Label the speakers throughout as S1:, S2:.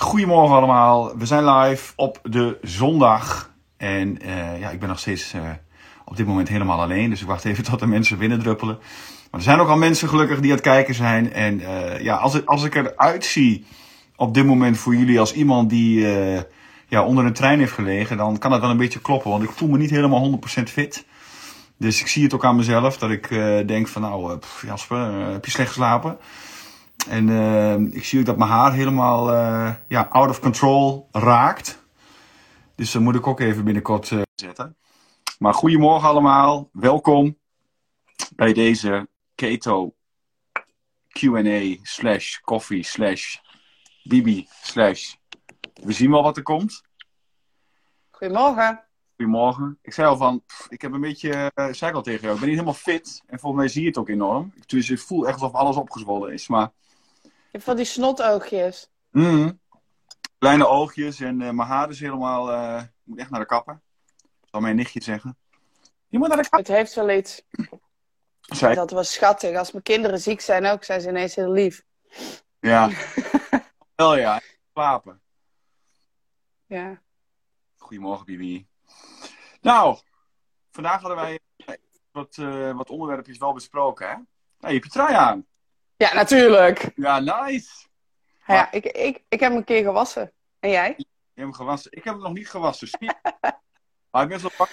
S1: Goedemorgen allemaal. We zijn live op de zondag. En uh, ja, ik ben nog steeds uh, op dit moment helemaal alleen. Dus ik wacht even tot de mensen binnendruppelen. Maar er zijn ook al mensen gelukkig die aan het kijken zijn. En uh, ja, als, ik, als ik eruit zie op dit moment voor jullie als iemand die ja, onder een trein heeft gelegen, dan kan dat wel een beetje kloppen. Want ik voel me niet helemaal 100% fit. Dus ik zie het ook aan mezelf dat ik denk van nou, Jasper, heb je slecht geslapen? En uh, ik zie ook dat mijn haar helemaal uh, ja, out of control raakt. Dus dat moet ik ook even binnenkort uh, zetten. Maar goedemorgen allemaal. Welkom bij deze Keto Q&A slash koffie slash bibi slash... We zien wel wat er komt.
S2: Goedemorgen.
S1: Goedemorgen. Ik zei al van, pff, ik heb een beetje, uh, zei ik al tegen jou, ik ben niet helemaal fit. En volgens mij zie je het ook enorm. Dus ik voel echt alsof alles opgezwollen is. Maar
S2: hebt van die snotoogjes.
S1: Mm. Kleine oogjes en uh, mijn haar is helemaal... Uh, moet echt naar de kapper. Zal mijn nichtje zeggen. Je moet naar de kapper.
S2: Het heeft wel iets. Zij... Dat was schattig. Als mijn kinderen ziek zijn ook, zijn ze ineens heel lief.
S1: Ja. wel ja. Slapen.
S2: Ja.
S1: Goedemorgen, Bibi. Nou, vandaag hadden wij wat, uh, wat onderwerpjes wel besproken, hè? Nou, je hebt je trui aan.
S2: Ja, natuurlijk.
S1: Ja, nice.
S2: Ja, ja ik, ik, ik heb hem een keer gewassen. En jij?
S1: Je hebt hem gewassen. Ik heb hem nog niet gewassen. maar ik ben zo bang.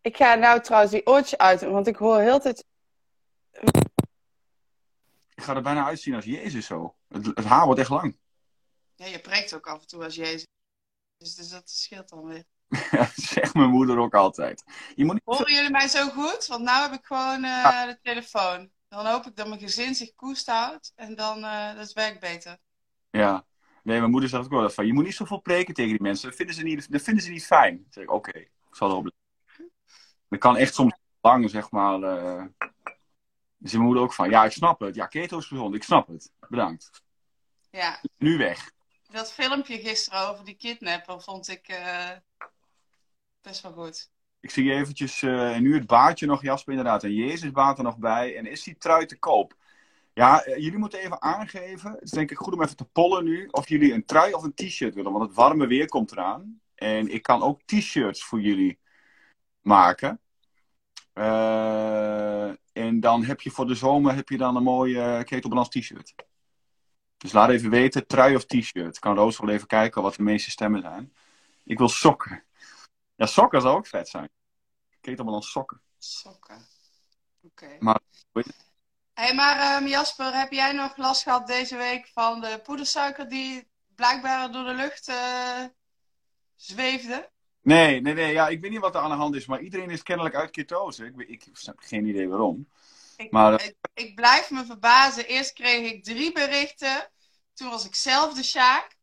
S2: Ik ga nou trouwens die oortjes uit, want ik hoor heel tijd.
S1: Ik ga er bijna uitzien als Jezus zo. Het, het haar wordt echt lang.
S2: Ja, je preekt ook af en toe als Jezus. Dus, dus dat scheelt dan weer.
S1: Ja, zegt mijn moeder ook altijd.
S2: Je moet niet... Horen jullie mij zo goed? Want nu heb ik gewoon uh, ja. de telefoon. Dan hoop ik dat mijn gezin zich koest houdt en dan uh, dat werkt beter.
S1: Ja, nee, mijn moeder zegt ook wel van, je moet niet zoveel preken tegen die mensen. Dat vinden ze niet, dat vinden ze niet fijn. Dan zeg ik, oké, okay, ik zal erop. Dat kan echt soms lang, zeg maar. Uh... Dus mijn moeder ook van, ja, ik snap het. Ja, keto is gezond, ik snap het. Bedankt.
S2: Ja.
S1: Nu weg.
S2: Dat filmpje gisteren over die kidnapper vond ik uh, best wel goed.
S1: Ik zie eventjes, en nu het baardje nog, Jasper, inderdaad. En Jezus baat er nog bij. En is die trui te koop? Ja, uh, jullie moeten even aangeven. Het is denk ik goed om even te pollen nu. Of jullie een trui of een t-shirt willen. Want het warme weer komt eraan. En ik kan ook t-shirts voor jullie maken. Uh, en dan heb je voor de zomer heb je dan een mooie ketelbalans t-shirt. Dus laat even weten, trui of t-shirt. Kan Roos wel even kijken wat de meeste stemmen zijn. Ik wil sokken. Ja, sokken zou ook vet zijn. Ketelbalans sokken.
S2: Sokken. Oké. Okay.
S1: Maar,
S2: hey, maar um, Jasper, heb jij nog last gehad deze week van de poedersuiker die blijkbaar door de lucht uh, zweefde?
S1: Nee, nee, nee. Ja, ik weet niet wat er aan de hand is, maar iedereen is kennelijk uit ketose. Ik, ik, ik heb geen idee waarom.
S2: Ik,
S1: maar, uh,
S2: ik, ik, blijf me verbazen. Eerst kreeg ik drie berichten. Toen was ik zelf de Sjaak.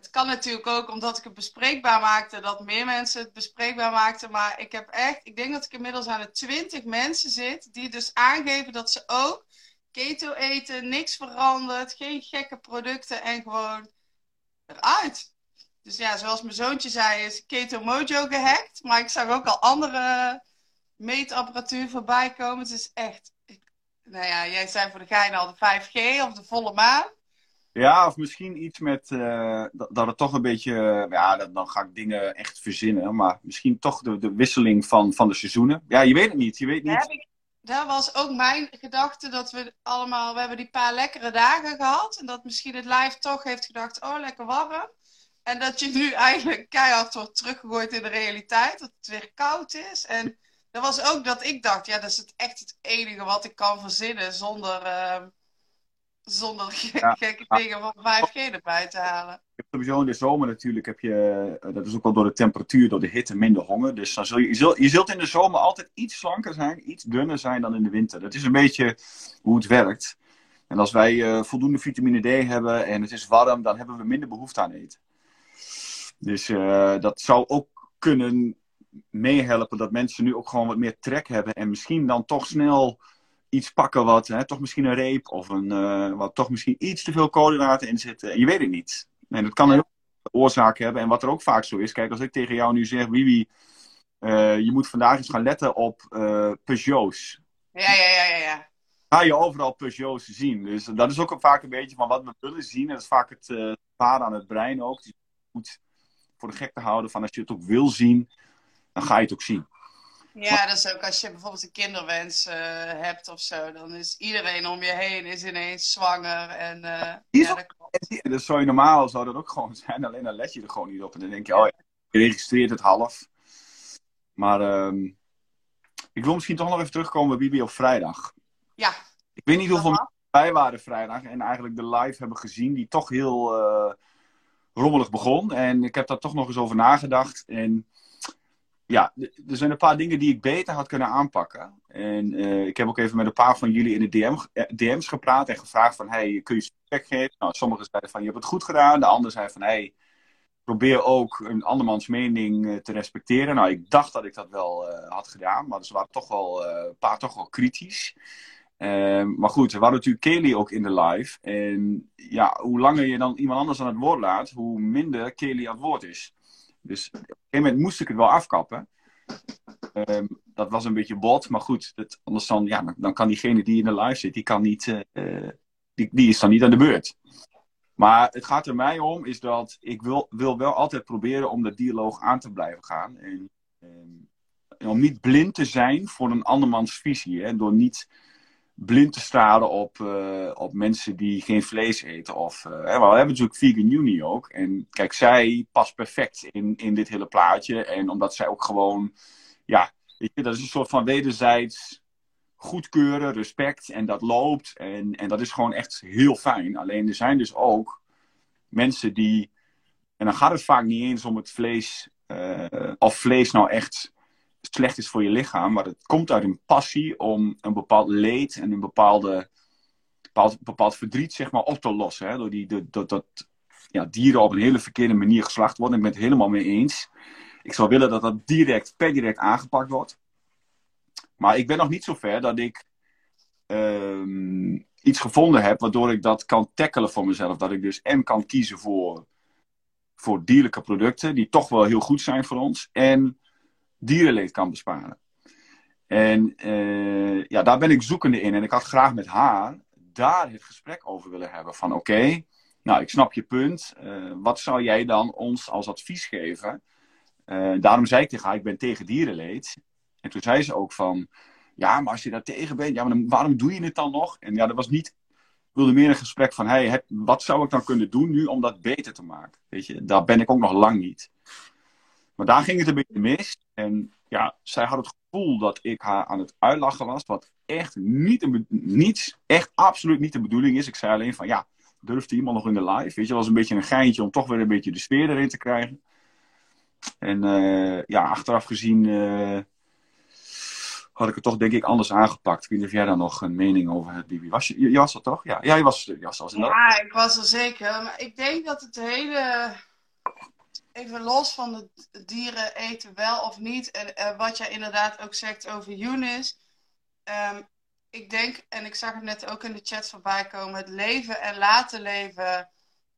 S2: Het kan natuurlijk ook omdat ik het bespreekbaar maakte, dat meer mensen het bespreekbaar maakten. Maar ik heb echt, ik denk dat ik inmiddels aan de twintig mensen zit die dus aangeven dat ze ook keto eten, niks verandert, geen gekke producten en gewoon eruit. Dus ja, zoals mijn zoontje zei, is Keto Mojo gehackt. Maar ik zag ook al andere meetapparatuur voorbij komen. Het is echt, nou ja, jij zei voor de gein al de 5G of de volle maan.
S1: Ja, of misschien iets met uh, dat, dat, het toch een beetje. Uh, ja, dat, dan ga ik dingen echt verzinnen. Maar misschien toch de, de wisseling van, van de seizoenen. Ja, je weet het niet. Je weet niet.
S2: Dat was ook mijn gedachte dat we allemaal. We hebben die paar lekkere dagen gehad. En dat misschien het live toch heeft gedacht: oh, lekker warm. En dat je nu eigenlijk keihard wordt teruggegooid in de realiteit. Dat het weer koud is. En dat was ook dat ik dacht: ja, dat is het echt het enige wat ik kan verzinnen zonder. Uh, zonder ja. gekke dingen van 5G erbij te halen.
S1: Sowieso in de zomer natuurlijk heb je, dat is ook wel door de temperatuur, door de hitte, minder honger. Dus dan zul je, je, zult, je zult in de zomer altijd iets slanker zijn, iets dunner zijn dan in de winter. Dat is een beetje hoe het werkt. En als wij uh, voldoende vitamine D hebben en het is warm, dan hebben we minder behoefte aan eten. Dus uh, dat zou ook kunnen meehelpen dat mensen nu ook gewoon wat meer trek hebben en misschien dan toch snel iets pakken wat, hè, toch misschien een reep of een, uh, wat toch misschien iets te veel koolhydraten in zitten. Je weet het niet. En dat kan een oorzaak hebben. En wat er ook vaak zo is, kijk, als ik tegen jou nu zeg, Wiwi, uh, je moet vandaag eens gaan letten op uh, Peugeots.
S2: Ja, ja, ja, ja, ja.
S1: ga je overal Peugeots zien. Dus dat is ook vaak een beetje van wat we willen zien. En dat is vaak het uh, aan het brein ook. Die goed voor de gek te houden van als je het ook wil zien, dan ga je het ook zien.
S2: Ja, dat is ook als je bijvoorbeeld een kinderwens uh, hebt of zo, dan is iedereen om je heen is ineens zwanger. En, uh, ja, dat,
S1: zou je normaal zou dat ook gewoon zijn, alleen dan let je er gewoon niet op. En dan denk je, oh ja, je registreert het half. Maar um, ik wil misschien toch nog even terugkomen bij Bibi op vrijdag.
S2: Ja.
S1: Ik weet niet hoeveel mensen bij waren vrijdag en eigenlijk de live hebben gezien, die toch heel uh, rommelig begon. En ik heb daar toch nog eens over nagedacht. En ja, er zijn een paar dingen die ik beter had kunnen aanpakken. En uh, ik heb ook even met een paar van jullie in de DM, eh, DM's gepraat en gevraagd van, hey, kun je feedback geven? Nou, sommigen zeiden van, je hebt het goed gedaan. De anderen zeiden van, hey, probeer ook een andermans mening uh, te respecteren. Nou, ik dacht dat ik dat wel had gedaan, maar ze waren toch wel, een paar toch wel kritisch. Ehm, maar goed, we hadden natuurlijk Kelly ook in de live. En ja, hoe langer je dan iemand anders aan het woord laat, hoe minder Kelly aan het woord is. Dus op een gegeven moment moest ik het wel afkappen. Um, dat was een beetje bot, maar goed, anders dan, ja, dan, dan, kan diegene die in de live zit, die, kan niet, uh, die, die is dan niet aan de beurt. Maar het gaat er mij om, is dat ik wil, wil wel altijd proberen om de dialoog aan te blijven gaan. En, en, en om niet blind te zijn voor een andermans visie. Hè, door niet blind te staren op, uh, op mensen die geen vlees eten. Of, uh, we hebben natuurlijk Vegan Uni ook. En kijk, zij past perfect in, in dit hele plaatje. En omdat zij ook gewoon, ja, weet je, dat is een soort van wederzijds goedkeuren, respect. En dat loopt. En, en dat is gewoon echt heel fijn. Alleen er zijn dus ook mensen die, en dan gaat het vaak niet eens om het vlees, uh, of vlees nou echt slecht is voor je lichaam, maar het komt uit een passie om een bepaald leed en een bepaalde, bepaald, bepaald verdriet zeg maar, op te lossen. Hè? Door die, dat, dat ja, dieren op een hele verkeerde manier geslacht worden. Ik ben het helemaal mee eens. Ik zou willen dat dat direct, per direct aangepakt wordt. Maar ik ben nog niet zo ver dat ik um, iets gevonden heb waardoor ik dat kan tackelen voor mezelf. Dat ik dus en kan kiezen voor, voor dierlijke producten, die toch wel heel goed zijn voor ons. En dierenleed kan besparen. En uh, ja, daar ben ik zoekende in. En ik had graag met haar daar het gesprek over willen hebben. Van oké, nou ik snap je punt. Uh, wat zou jij dan ons als advies geven? Uh, daarom zei ik tegen haar, ik ben tegen dierenleed. En toen zei ze ook van, ja, maar als je daar tegen bent, ja, maar waarom doe je het dan nog? En ja, dat was niet, ik wilde meer een gesprek van, hey, wat zou ik dan kunnen doen nu om dat beter te maken? Weet je, daar ben ik ook nog lang niet. Maar daar ging het een beetje mis. En ja, zij had het gevoel dat ik haar aan het uitlachen was. Wat echt niet, een, niets, echt absoluut niet de bedoeling is. Ik zei alleen van ja, durfde iemand nog in de live? Weet je, dat was een beetje een geintje om toch weer een beetje de sfeer erin te krijgen. En uh, ja, achteraf gezien uh, had ik het toch denk ik anders aangepakt. Ik weet niet of jij daar nog een mening over hebt, Bibi. Was je, je was er toch? Ja, ja je was, je was
S2: er. Ja, ik was er zeker. Maar ik denk dat het hele even los van de dieren eten wel of niet. En wat jij inderdaad ook zegt over Younes. Um, ik denk, en ik zag het net ook in de chat voorbij komen, het leven en laten leven.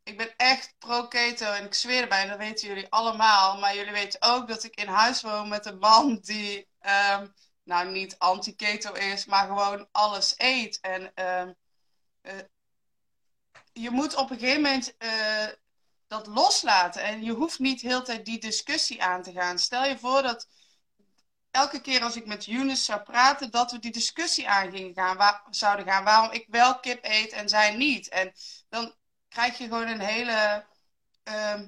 S2: Ik ben echt pro-keto en ik zweer erbij, en dat weten jullie allemaal. Maar jullie weten ook dat ik in huis woon met een man die, um, nou niet anti-keto is, maar gewoon alles eet. En um, uh, je moet op een gegeven moment uh, dat loslaten. En je hoeft niet heel tijd die discussie aan te gaan. Stel je voor dat elke keer als ik met Younes zou praten, dat we die discussie aan gingen gaan, waar, zouden gaan. Waarom ik wel kip eet en zij niet. En dan krijg je gewoon een hele uh,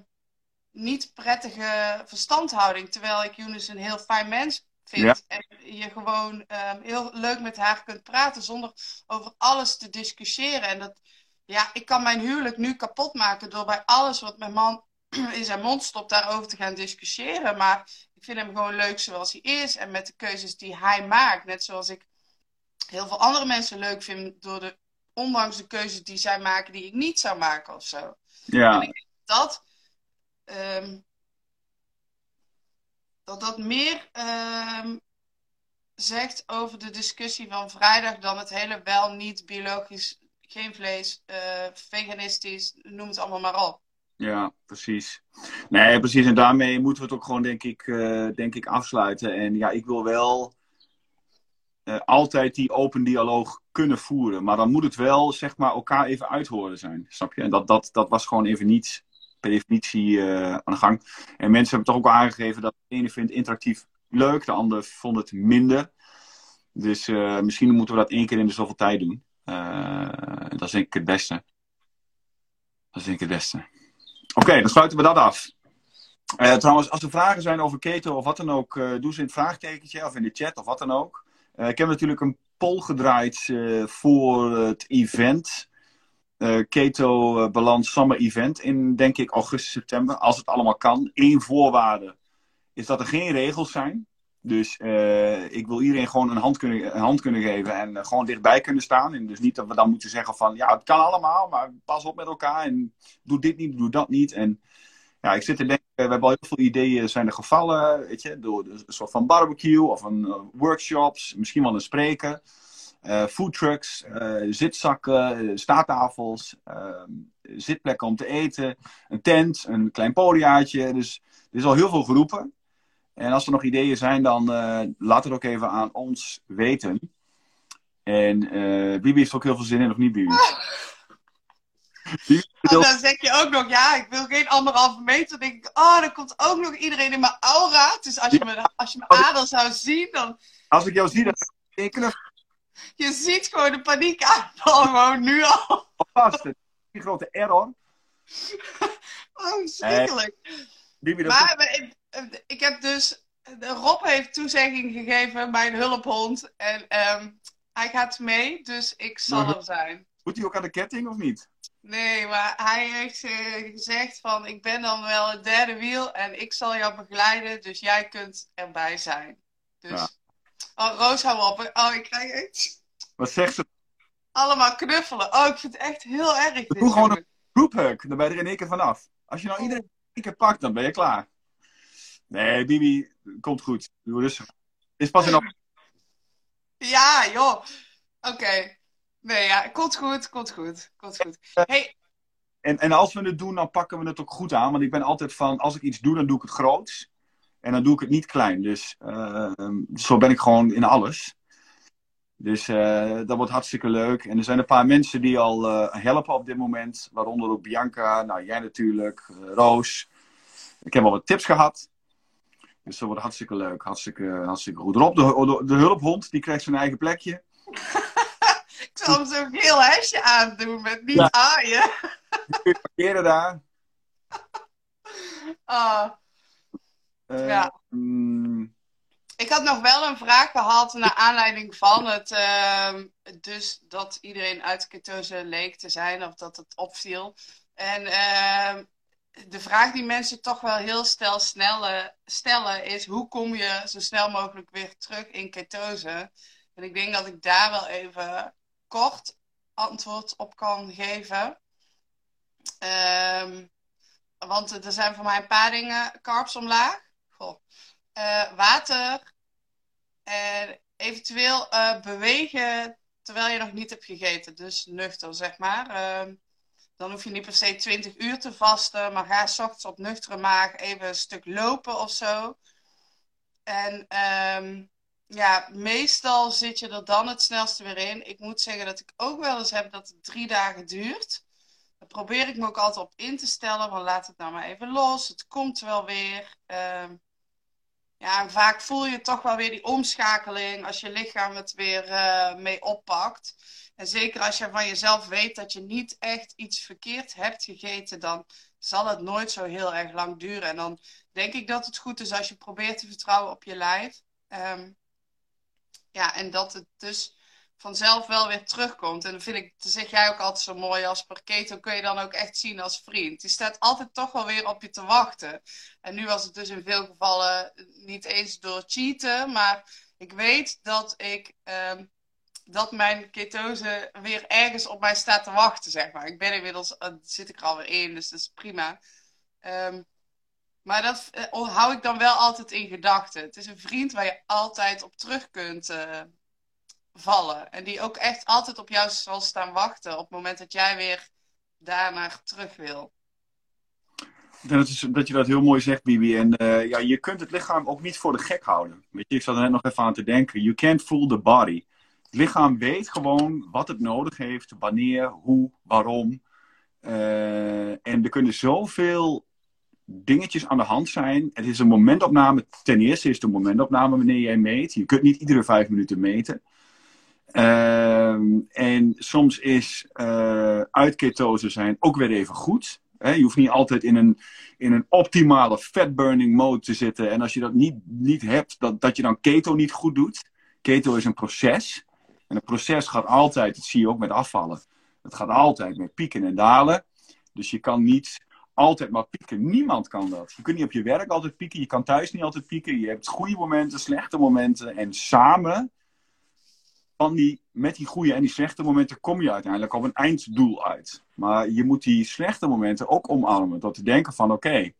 S2: niet prettige verstandhouding. Terwijl ik Younes een heel fijn mens vind. Ja. En je gewoon um, heel leuk met haar kunt praten zonder over alles te discussiëren. En dat, ja, ik kan mijn huwelijk nu kapot maken door bij alles wat mijn man in zijn mond stopt daarover te gaan discussiëren. Maar ik vind hem gewoon leuk zoals hij is en met de keuzes die hij maakt. Net zoals ik heel veel andere mensen leuk vind door de, ondanks de keuzes die zij maken die ik niet zou maken of zo.
S1: Ja.
S2: En ik denk dat um, dat, dat meer um, zegt over de discussie van vrijdag dan het hele wel niet biologisch geen vlees, uh, veganistisch, noem het allemaal maar op.
S1: Ja, precies. Nee, precies. En daarmee moeten we het ook gewoon, denk ik, uh, denk ik afsluiten. En ja, ik wil wel uh, altijd die open dialoog kunnen voeren. Maar dan moet het wel, zeg maar, elkaar even uithoren zijn. Snap je? En dat, dat, dat was gewoon even niet per definitie aan de gang. En mensen hebben toch ook aangegeven dat de ene vindt interactief leuk, de ander vond het minder. Dus misschien moeten we dat één keer in de zoveel tijd doen. Uh, dat is denk ik het beste. Dat is denk ik het beste. Oké, dan sluiten we dat af. Uh, trouwens, als er vragen zijn over keto of wat dan ook, uh, doe ze in het vraagtekentje of in de chat of wat dan ook. Ik heb natuurlijk een poll gedraaid voor het event. keto Balans Summer Event in, denk ik, augustus, september. Als het allemaal kan. Eén voorwaarde is dat er geen regels zijn. Dus ik wil iedereen gewoon een hand kunnen, een hand kunnen geven en gewoon dichtbij kunnen staan. En dus niet dat we dan moeten zeggen van, ja, het kan allemaal, maar pas op met elkaar en doe dit niet, doe dat niet. En ja, ik zit te denken, we hebben al heel veel ideeën zijn er gevallen, weet je, door een soort van barbecue of een uh, workshops, misschien wel een spreker, foodtrucks, zitzakken, staattafels, zitplekken om te eten, een tent, een klein podiaatje. Dus er is al heel veel geroepen. En als er nog ideeën zijn, dan laat het ook even aan ons weten. En Bibi heeft ook heel veel zin in, of niet Bibi?
S2: Oh, dan zeg je ook nog, ja, ik wil geen anderhalve meter. Dan denk ik, oh, dan komt ook nog iedereen in mijn aura. Dus als je me, als je me adel zou zien, dan...
S1: Als ik jou zie, dan ik
S2: Je ziet gewoon de paniek aanval, gewoon nu al.
S1: Vast, die grote error.
S2: oh, schrikkelijk. maar ik, ik, heb dus... Rob heeft toezegging gegeven, mijn hulphond. En um, hij gaat mee, dus ik zal er zijn.
S1: Moet hij ook aan de ketting of niet?
S2: Nee, maar hij heeft uh, gezegd van ik ben dan wel het derde wiel en ik zal jou begeleiden, dus jij kunt erbij zijn. Dus. Ja. Oh, Roos, hou op. Oh, ik krijg echt.
S1: Wat zegt ze?
S2: Allemaal knuffelen. Oh, ik vind het echt heel erg.
S1: Doe gewoon een groephug, dan ben je er in één keer vanaf. Als je nou iedereen in één keer pakt, dan ben je klaar. Nee, Bibi, komt goed. Doe rustig. Is pas in op.
S2: Ja, joh. Oké. Nee, ja, komt goed, komt goed, komt goed. Hey.
S1: En, en als we het doen, dan pakken we het ook goed aan. Want ik ben altijd van, als ik iets doe, dan doe ik het groots. En dan doe ik het niet klein. Dus uh, zo ben ik gewoon in alles. Dus uh, dat wordt hartstikke leuk. En er zijn een paar mensen die al uh, helpen op dit moment. Waaronder ook Bianca, nou jij natuurlijk, Roos. Ik heb al wat tips gehad. Dus dat wordt hartstikke leuk. Hartstikke, hartstikke goed. Rob, de, de, de hulphond, die krijgt zijn eigen plekje.
S2: Ik zal hem zo'n geel hesje aandoen met niet ja. aaien.
S1: Kun je parkeren daar?
S2: Oh. Uh, ja. Mm. Ik had nog wel een vraag gehad naar aanleiding van het. Uh, dus dat iedereen uit ketose leek te zijn, of dat het opviel. En uh, de vraag die mensen toch wel heel snelle, stellen is: hoe kom je zo snel mogelijk weer terug in ketose? En ik denk dat ik daar wel even kort antwoord op kan geven. Um, want er zijn voor mij een paar dingen. Carbs omlaag. Goh. Uh, water. En eventueel uh, bewegen terwijl je nog niet hebt gegeten. Dus nuchter, zeg maar. Um, dan hoef je niet per se 20 uur te vasten. Maar ga s ochtends op nuchtere maag even een stuk lopen of zo. En um, ja, meestal zit je er dan het snelste weer in. Ik moet zeggen dat ik ook wel eens heb dat het drie dagen duurt. Daar probeer ik me ook altijd op in te stellen. Van laat het nou maar even los. Het komt wel weer. Uh, ja, vaak voel je toch wel weer die omschakeling als je lichaam het weer uh, mee oppakt. En zeker als je van jezelf weet dat je niet echt iets verkeerd hebt gegeten, dan zal het nooit zo heel erg lang duren. En dan denk ik dat het goed is als je probeert te vertrouwen op je lijf. Um, ja, en dat het dus vanzelf wel weer terugkomt. En dan vind ik, zeg jij ook altijd zo mooi, als Parketo kun je dan ook echt zien als vriend. Die staat altijd toch wel weer op je te wachten. En nu was het dus in veel gevallen niet eens door cheaten, maar ik weet dat ik... Um, dat mijn ketose weer ergens op mij staat te wachten, zeg maar. Ik ben inmiddels, uh, zit ik er alweer in, dus dat is prima. Um, maar dat uh, hou ik dan wel altijd in gedachten. Het is een vriend waar je altijd op terug kunt uh, vallen. En die ook echt altijd op jou zal staan wachten op het moment dat jij weer daarnaar terug wil.
S1: Dat, is, dat je dat heel mooi zegt, Bibi. En ja, je kunt het lichaam ook niet voor de gek houden. Weet je, ik zat er net nog even aan te denken. You can't fool the body. Lichaam weet gewoon wat het nodig heeft, wanneer, hoe, waarom. Eh, en er kunnen zoveel dingetjes aan de hand zijn. Het is een momentopname. Ten eerste is een momentopname wanneer jij meet. Je kunt niet iedere vijf minuten meten. Ehm, en soms is uh, uit ketose zijn ook weer even goed. je hoeft niet altijd in een, in een optimale fat burning mode te zitten. En als je dat niet, niet hebt, dat, dat je dan keto niet goed doet. Keto is een proces. En een proces gaat altijd, dat zie je ook met afvallen. Het gaat altijd met pieken en dalen. Dus je kan niet altijd maar pieken. Niemand kan dat. Je kunt niet op je werk altijd pieken. Je kan thuis niet altijd pieken. Je hebt goede momenten, slechte momenten. En samen, van die, met die goede en die slechte momenten, kom je uiteindelijk op een einddoel uit. Maar je moet die slechte momenten ook omarmen. Door te denken van, oké,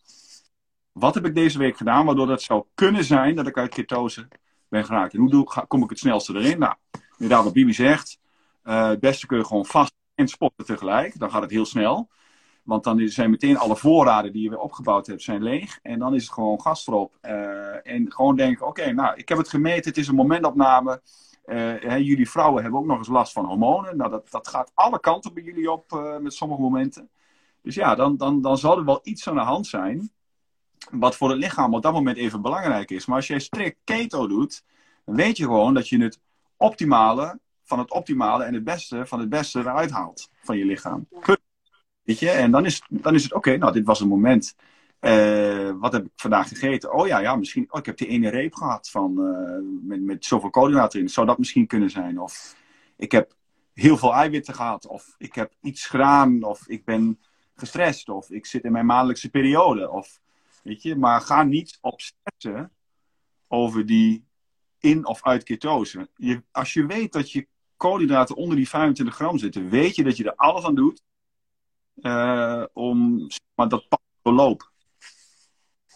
S1: wat heb ik deze week gedaan waardoor dat zou kunnen zijn dat ik uit ketose ben geraakt. En hoe doe, kom ik het snelste erin? Nou, inderdaad wat Bibi zegt. Uh, het beste kun je gewoon vast en sporten tegelijk. Dan gaat het heel snel. Want dan zijn meteen alle voorraden die je weer opgebouwd hebt, zijn leeg. En dan is het gewoon gas erop. Uh, en gewoon denken, oké, nou, ik heb het gemeten. Het is een momentopname. Uh, hè, jullie vrouwen hebben ook nog eens last van hormonen. Nou, dat, dat gaat alle kanten bij jullie op met sommige momenten. Dus ja, dan, dan, dan zal er wel iets aan de hand zijn. Wat voor het lichaam op dat moment even belangrijk is. Maar als jij strikt keto doet, dan weet je gewoon dat je het optimale van het optimale en het beste van het beste eruit haalt van je lichaam. Weet je? En dan is, dan is het oké, nou, dit was een moment. Uh, wat heb ik vandaag gegeten? Oh ja, ja misschien. Oh, ik heb die ene reep gehad van, uh, met, met zoveel koolhydraten in. Zou dat misschien kunnen zijn? Of ik heb heel veel eiwitten gehad. Of ik heb iets gedaan. Of ik ben gestrest. Of ik zit in mijn maandelijkse periode. Of, weet je, maar ga niet obsessen over die in of uit ketose. Je, als je weet dat je koolhydraten onder die 25 gram zitten, weet je dat je er alles aan doet uh, om maar dat pad te lopen.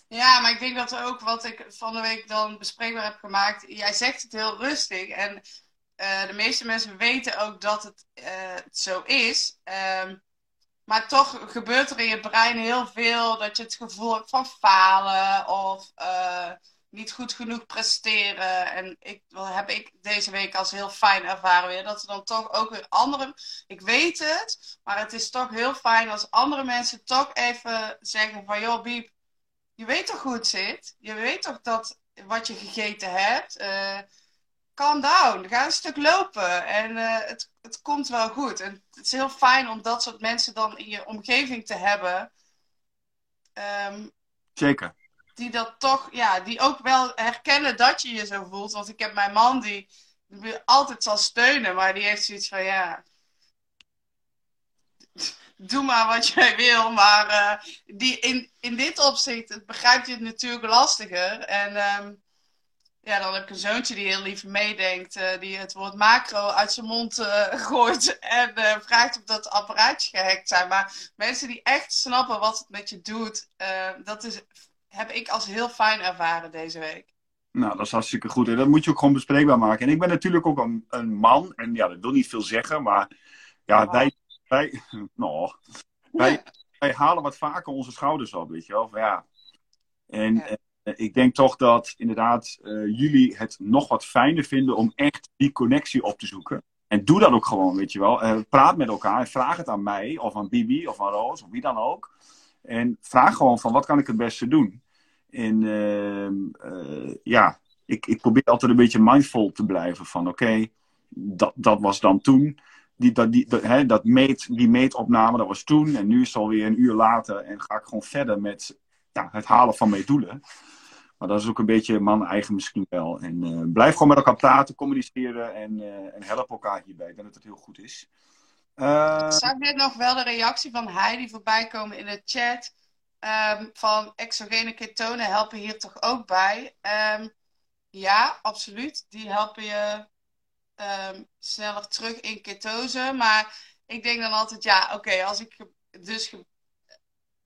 S2: Ja, maar ik denk dat ook wat ik van de week dan bespreekbaar heb gemaakt. Jij zegt het heel rustig. En uh, de meeste mensen weten ook dat het, uh, zo is. Um, maar toch gebeurt er in je brein heel veel dat je het gevoel hebt van falen of niet goed genoeg presteren. En ik, heb ik deze week als heel fijn ervaren weer. Dat er dan toch ook weer andere. Ik weet het, maar het is toch heel fijn als andere mensen toch even zeggen: van joh, Biep, je weet toch het zit? Je weet toch dat wat je gegeten hebt. Uh, calm down, ga een stuk lopen en uh, het, het komt wel goed. En het is heel fijn om dat soort mensen dan in je omgeving te hebben. Um,
S1: Zeker
S2: die dat toch, ja, die ook wel herkennen dat je je zo voelt. Want ik heb mijn man die, altijd zal steunen, maar die heeft zoiets van, ja, doe maar wat jij wil. Maar uh, die in, in dit opzicht begrijpt je het natuurlijk lastiger. En um, ja, dan heb ik een zoontje die heel lief meedenkt, uh, die het woord macro uit zijn mond uh, gooit en vraagt of dat apparaatjes gehackt zijn. Maar mensen die echt snappen wat het met je doet, dat is heb ik als heel fijn ervaren deze week.
S1: Nou, dat is hartstikke goed. En dat moet je ook gewoon bespreekbaar maken. En ik ben natuurlijk ook een, een man. En ja, dat wil niet veel zeggen. Maar ja, wij, wij, nou, wij, wij halen wat vaker onze schouders op, weet je wel. ja. En ja. Eh, ik denk toch dat inderdaad uh, jullie het nog wat fijner vinden om echt die connectie op te zoeken. En doe dat ook gewoon, weet je wel. Uh, praat met elkaar en vraag het aan mij of aan Bibi of aan Roos of wie dan ook. En vraag gewoon van wat kan ik het beste doen. En uh, ja, ik, ik probeer altijd een beetje mindful te blijven van oké, dat, dat was dan toen. Die, dat, die, dat, hè, dat meet, die meetopname, dat was toen. En nu is het alweer een uur later en ga ik gewoon verder met het halen van mijn doelen. Maar dat is ook een beetje man-eigen misschien wel. En uh, blijf gewoon met elkaar praten, communiceren en, uh, en help elkaar hierbij. Ik denk dat het heel goed is.
S2: Uh... Ik zag net nog wel de reactie van Heidi voorbij komen in de chat. Um, van exogene ketonen helpen hier toch ook bij? Um, ja, absoluut. Die helpen je um, sneller terug in ketose. Maar ik denk dan altijd, ja, oké, als ik dus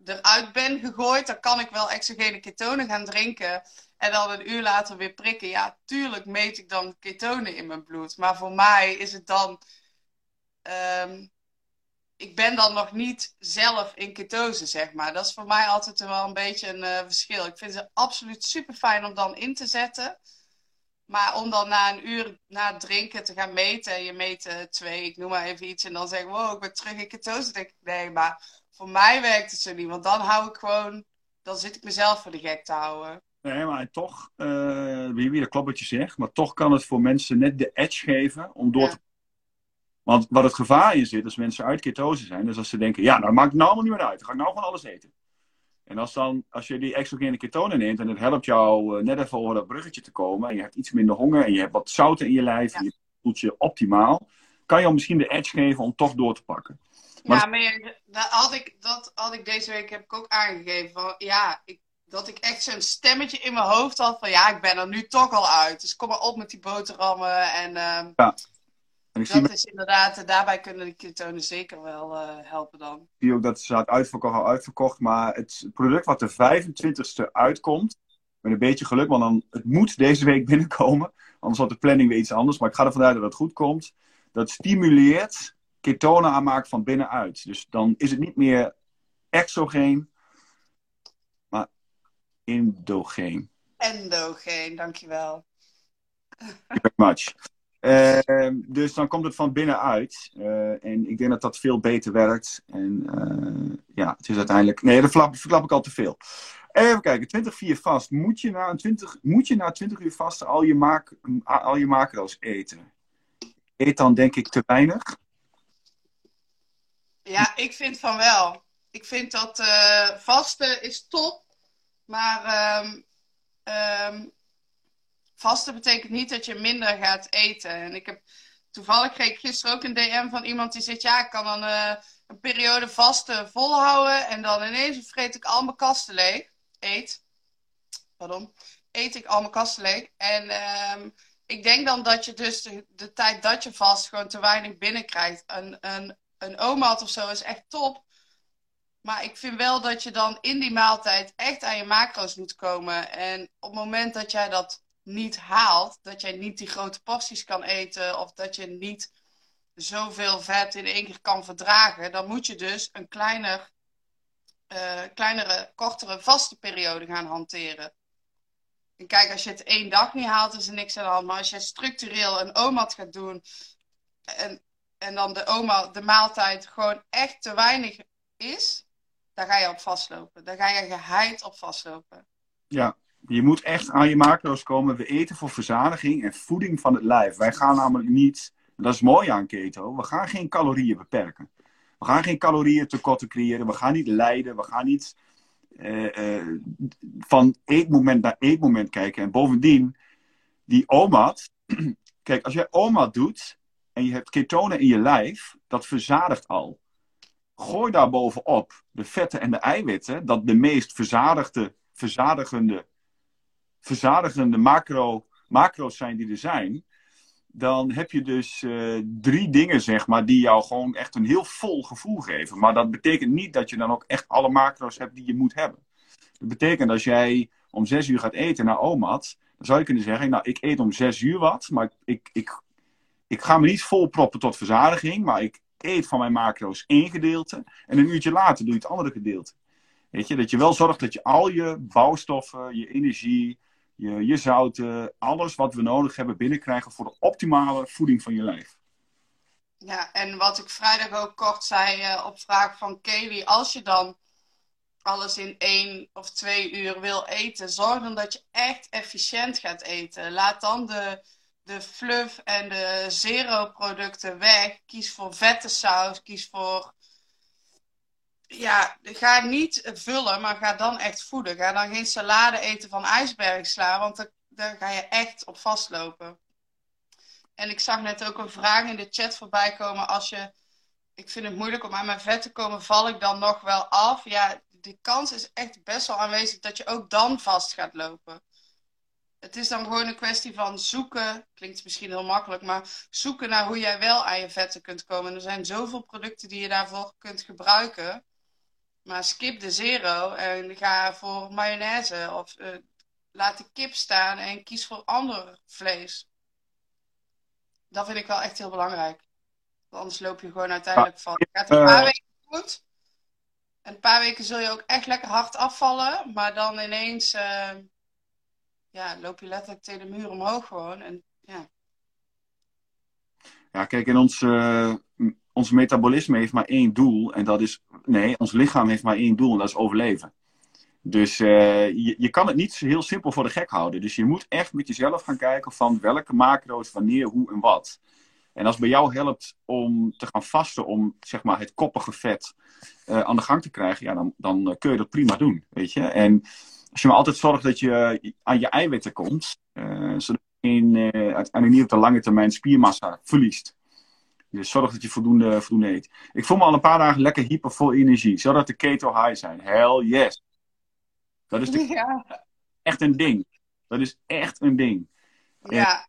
S2: eruit ben gegooid, dan kan ik wel exogene ketonen gaan drinken. En dan een uur later weer prikken. Ja, tuurlijk meet ik dan ketonen in mijn bloed. Maar voor mij is het dan ik ben dan nog niet zelf in ketose, zeg maar. Dat is voor mij altijd wel een beetje een uh, verschil. Ik vind het absoluut super fijn om dan in te zetten. Maar om dan na een uur na het drinken te gaan meten, je meet uh, twee, ik noem maar even iets, en dan zeggen, wow, ik ben terug in ketose. denk ik, nee, maar voor mij werkt het zo niet. Want dan hou ik gewoon, dan zit ik mezelf voor de gek te houden.
S1: Nee, maar toch, uh, wie dat klopt wat je zegt, maar toch kan het voor mensen net de edge geven om door te want wat het gevaar in zit, als mensen uit ketose zijn, is als ze denken, ja, nou maakt het nou allemaal niet meer uit. Dan ga ik nou gewoon alles eten. En als, dan, als je die exogene ketonen neemt en het helpt jou uh, net even over dat bruggetje te komen, en je hebt iets minder honger en je hebt wat zout in je lijf en je voelt je optimaal, kan je al misschien de edge geven om toch door te pakken.
S2: Maar ja, maar dat had, ik, dat had ik deze week heb ik ook aangegeven. Van, ja, ik, dat ik echt zo'n stemmetje in mijn hoofd had van ja, ik ben er nu toch al uit. Dus kom maar op met die boterhammen. En, uh, ja. En dat is inderdaad, daarbij kunnen de ketonen zeker wel uh, helpen dan. Ik
S1: zie ook dat ze het uitverkocht, al uitverkocht, maar het product wat de 25ste uitkomt, met een beetje geluk, want dan, het moet deze week binnenkomen, anders wordt de planning weer iets anders, maar ik ga ervan uit dat het goed komt. Dat stimuleert ketonen aanmaak van binnenuit. Dus dan is het niet meer exogeen, maar endogeen.
S2: Endogeen, dankjewel.
S1: Very much. Uh, dus dan komt het van binnenuit. Uh, en ik denk dat dat veel beter werkt. En uh, ja, het is uiteindelijk. Nee, dat verklap, ik al te veel. Even kijken, 20 4 vast. Moet je na, een 20, moet je na 20 uur vast al je, maak, al je macro's eten? Eet dan denk ik te weinig?
S2: Ja, ik vind van wel. Ik vind dat uh, vasten is top. Maar um, vasten betekent niet dat je minder gaat eten. En ik heb toevallig kreeg gisteren ook een DM van iemand die zegt: Ja, ik kan dan uh, een periode vasten volhouden. En dan ineens vreet ik al mijn kasten leeg. Eet. Pardon. Eet ik al mijn kasten leeg. En um, ik denk dan dat je dus de, tijd dat je vast gewoon te weinig binnenkrijgt. Een, een, een OMAD of zo is echt top. Maar ik vind wel dat je dan in die maaltijd echt aan je macro's moet komen. En op het moment dat jij dat niet haalt, dat jij niet die grote porties kan eten of dat je niet zoveel vet in één keer kan verdragen, dan moet je dus een kleiner, uh, kleinere, kortere vaste periode gaan hanteren. En kijk, als je het één dag niet haalt, is er niks aan de hand. Maar als je structureel een OMAD gaat doen en, en dan de, oma, de maaltijd gewoon echt te weinig is, dan ga je op vastlopen. Dan ga je geheid op vastlopen.
S1: Ja, je moet echt aan je macro's komen. We eten voor verzadiging en voeding van het lijf. Wij gaan namelijk niet, dat is mooi aan keto, we gaan geen calorieën beperken. We gaan geen calorieën tekorten creëren. We gaan niet lijden. We gaan niet uh, uh, van eetmoment naar eetmoment kijken. En bovendien, die OMAD. Kijk, als jij OMAD doet en je hebt ketonen in je lijf, dat verzadigt al. Gooi daar bovenop de vetten en de eiwitten, dat de meest verzadigde, verzadigende verzadigende macro, macro's zijn die er zijn, dan heb je dus uh, drie dingen, zeg maar, die jou gewoon echt een heel vol gevoel geven. Maar dat betekent niet dat je dan ook echt alle macro's hebt die je moet hebben. Dat betekent als jij om zes uur gaat eten naar OMAD, dan zou je kunnen zeggen, nou, ik eet om zes uur wat, maar ik, ik, ik ga me niet vol proppen tot verzadiging, maar ik eet van mijn macro's één gedeelte en een uurtje later doe je het andere gedeelte. Weet je, dat je wel zorgt dat je al je bouwstoffen, je energie, je, je zouten, alles wat we nodig hebben binnenkrijgen voor de optimale voeding van je lijf.
S2: Ja, en wat ik vrijdag ook kort zei uh, op vraag van Kelly, als je dan alles in één of twee uur wil eten, zorg dan dat je echt efficiënt gaat eten. Laat dan de, de fluff en de zero producten weg. Kies voor vette saus, kies voor ja, ga niet vullen, maar ga dan echt voeden. Ga dan geen salade eten van ijsbergsla, want daar, ga je echt op vastlopen. En ik zag net ook een vraag in de chat voorbij komen. Als je, ik vind het moeilijk om aan mijn vet te komen, val ik dan nog wel af? Ja, de kans is echt best wel aanwezig dat je ook dan vast gaat lopen. Het is dan gewoon een kwestie van zoeken, klinkt misschien heel makkelijk, maar zoeken naar hoe jij wel aan je vetten kunt komen. En er zijn zoveel producten die je daarvoor kunt gebruiken. Maar skip de zero en ga voor mayonaise. Of uh, laat de kip staan en kies voor ander vlees. Dat vind ik wel echt heel belangrijk. Want anders loop je gewoon uiteindelijk van. Het gaat een paar eh. weken goed. En een paar weken zul je ook echt lekker hard afvallen. Maar dan ineens uh, ja, loop je letterlijk tegen de muur omhoog gewoon. En, ja.
S1: ja, kijk, in ons, eh, ons metabolisme heeft maar één doel. En dat is, nee, ons lichaam heeft maar één doel en dat is overleven. Dus eh, je, kan het niet heel simpel voor de gek houden. Dus je moet echt met jezelf gaan kijken van welke macro's, wanneer, hoe en wat. En als bij jou helpt om te gaan vasten, om zeg maar het koppige vet eh, aan de gang te krijgen, ja, dan, dan eh, kun je dat prima doen, weet je. En als je maar altijd zorgt dat je aan je eiwitten komt, zodat je in, uiteindelijk niet op de lange termijn spiermassa verliest. Dus zorg dat je voldoende, voldoende eet. Ik voel me al een paar dagen lekker hyper vol energie. Zou dat de keto high zijn? Hell yes. Dat is de-
S2: Ja.
S1: echt een ding. Dat is echt een ding.
S2: ja.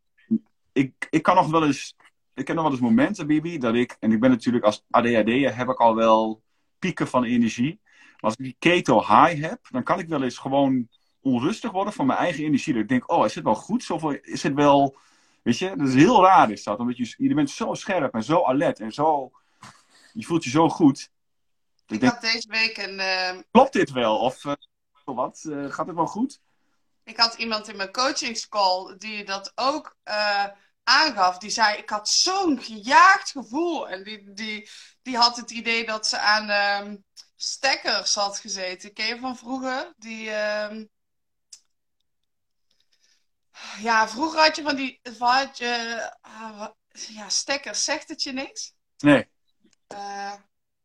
S1: ik, ik kan nog wel eens. Ik heb nog wel eens momenten, Bibi, dat ik. En ik ben natuurlijk als ADHD'er heb ik al wel pieken van energie. Maar als ik die keto high heb, dan kan ik wel eens gewoon onrustig worden van mijn eigen energie. Dat ik denk, oh, is het wel goed? Zoveel, is het wel. Weet je, dat is heel raar is dat. Omdat je, je bent zo scherp en zo alert en zo. Je voelt je zo goed. Ik denk,
S2: had deze week een. eh,
S1: klopt dit wel? Of eh, wat? Eh, gaat het wel goed?
S2: ik had iemand in mijn coachingscall die dat ook eh, aangaf. Die zei: Ik had zo'n gejaagd gevoel. En die, die, die had het idee dat ze aan ehm stekkers had gezeten. Ken je van vroeger? Die. Ja, vroeger had je van die. Had je, ah, wa- ja, stekkers. Zegt het je niks?
S1: Nee.
S2: Eh,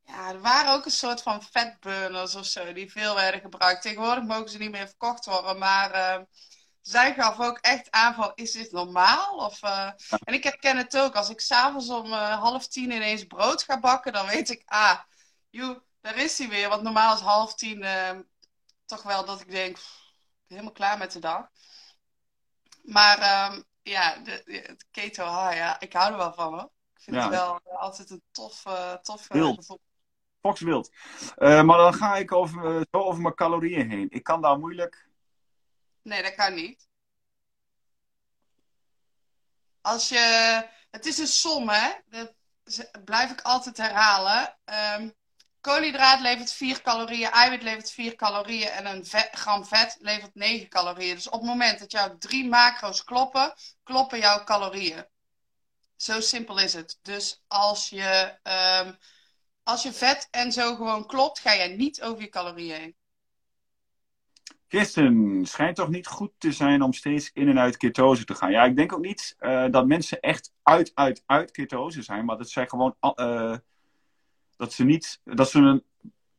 S2: ja, er waren ook een soort van fatburners of zo die veel werden gebruikt. Tegenwoordig mogen ze niet meer verkocht worden, maar eh, zij gaf ook echt aan van, is dit normaal? Of, eh, En ik herken het ook, als ik s'avonds om eh, half tien ineens brood ga bakken, dan weet ik, ah, joe, daar is hij weer. Want normaal is half tien eh, toch wel dat ik denk, pff, ik ben helemaal klaar met de dag. Maar ehm, ja, de, keto high, ja, ik hou er wel van hoor. Ik vind
S1: Ja.
S2: het wel eh, altijd een tof, tof gevoel.
S1: Fox wild. Eh, maar dan ga ik over, eh, zo over mijn calorieën heen. Ik kan daar moeilijk.
S2: Nee, dat kan niet. Als je, het is een som, hè? Dat blijf ik altijd herhalen. Ehm, koolhydraat levert 4 calorieën, eiwit levert 4 calorieën en een gram vet levert 9 calorieën. Dus op het moment dat jouw drie macro's kloppen, kloppen jouw calorieën. Zo simpel is het. Dus als je, ehm, als je vet en zo gewoon klopt, ga jij niet over je calorieën heen.
S1: Kirsten, schijnt toch niet goed te zijn om steeds in en uit ketose te gaan. Ja, ik denk ook niet eh, dat mensen echt uit, uit, uit ketose zijn, maar dat zij gewoon eh, dat ze niet, dat ze een,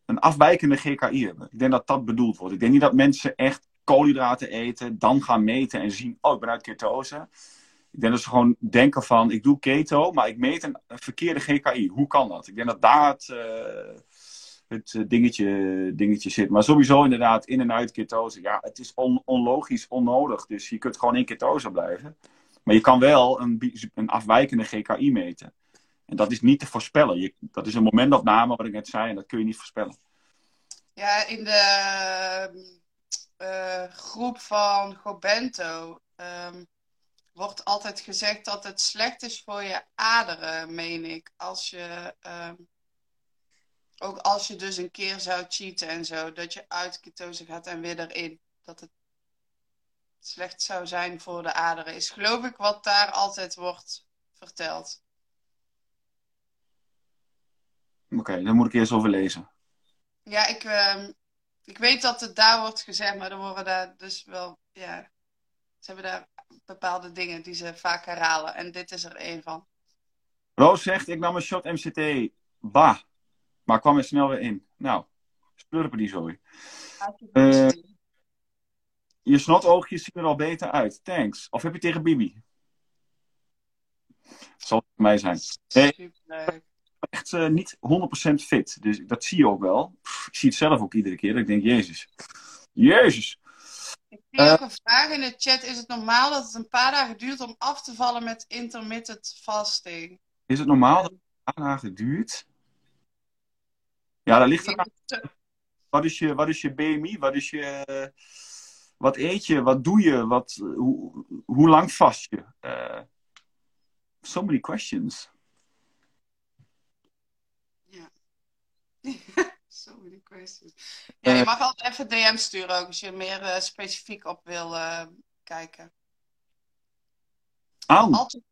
S1: een afwijkende GKI hebben. Ik denk dat dat bedoeld wordt. Ik denk niet dat mensen echt koolhydraten eten, dan gaan meten en zien, oh, ik ben uit ketose. Ik denk dat ze gewoon denken van, ik doe keto, maar ik meet een, verkeerde GKI. Hoe kan dat? Ik denk dat daar het, eh, het eh, dingetje, dingetje zit. Maar sowieso inderdaad, in en uit ketose. Ja, het is on- onlogisch, onnodig. Dus je kunt gewoon in ketose blijven. Maar je kan wel een, een afwijkende GKI meten. En dat is niet te voorspellen. Je, dat is een momentopname, wat ik net zei, en dat kun je niet voorspellen.
S2: Ja, in de eh, groep van Gobento ehm, wordt altijd gezegd dat het slecht is voor je aderen, meen ik. Als je, ehm, ook als je dus een keer zou cheaten en zo, dat je uit ketose gaat en weer erin. Dat het slecht zou zijn voor de aderen, is geloof ik wat daar altijd wordt verteld.
S1: Oké, dan moet ik eerst over lezen.
S2: Ja, ik, ehm, ik weet dat het daar wordt gezegd, maar er worden daar dus wel, ja, ze hebben daar bepaalde dingen die ze vaak herhalen. En dit is er één van.
S1: Roos zegt, ik nam een shot MCT. Bah. Maar kwam er snel weer in. Nou, slurpen die zooi. Eh, Je snotoogjes zien er al beter uit. Thanks. Of heb je tegen Bibi? Zal het mij zijn.
S2: Superleuk.
S1: Echt eh, niet 100% fit. Dus dat zie je ook wel. Pff, ik zie het zelf ook iedere keer. Dat ik denk, jezus. Jezus.
S2: Ik zie ook een vraag in de chat. Is het normaal dat het een paar dagen duurt om af te vallen met intermittent fasting?
S1: Is het normaal dat het een paar dagen duurt? Ja, dat ligt eraan. Wat is je, wat is je BMI? Wat, is je, eh, wat eet je? Wat doe je? Wat, eh, hoe, hoe lang vast je? Eh, so many questions.
S2: So many questions. Ja, je
S1: Eh.
S2: mag altijd even DM sturen ook als je meer eh, specifiek op wil eh, kijken. Altijd,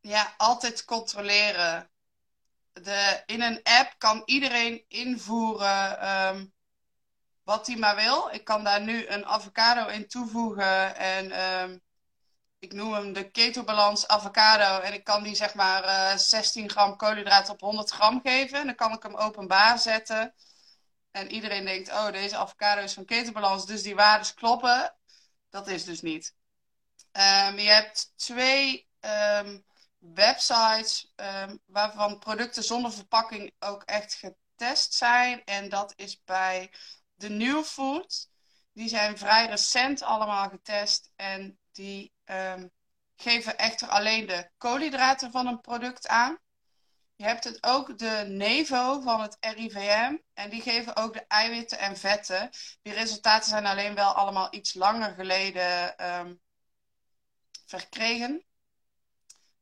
S2: ja, altijd controleren. De, in een app kan iedereen invoeren ehm, wat hij maar wil. Ik kan daar nu een avocado in toevoegen en ehm, ik noem hem de ketobalans avocado. En ik kan die zeg maar eh 16 gram koolhydraten op 100 gram geven. En dan kan ik hem openbaar zetten. En iedereen denkt, oh, deze avocado is van ketobalans, dus die waardes kloppen. Dat is dus niet. Ehm, je hebt twee ehm, websites ehm, waarvan producten zonder verpakking ook echt getest zijn. En dat is bij de New Food. Die zijn vrij recent allemaal getest. En die ehm, geven echter alleen de koolhydraten van een product aan. Je hebt het ook de Nevo van het RIVM. En die geven ook de eiwitten en vetten. Die resultaten zijn alleen wel allemaal iets langer geleden ehm, verkregen.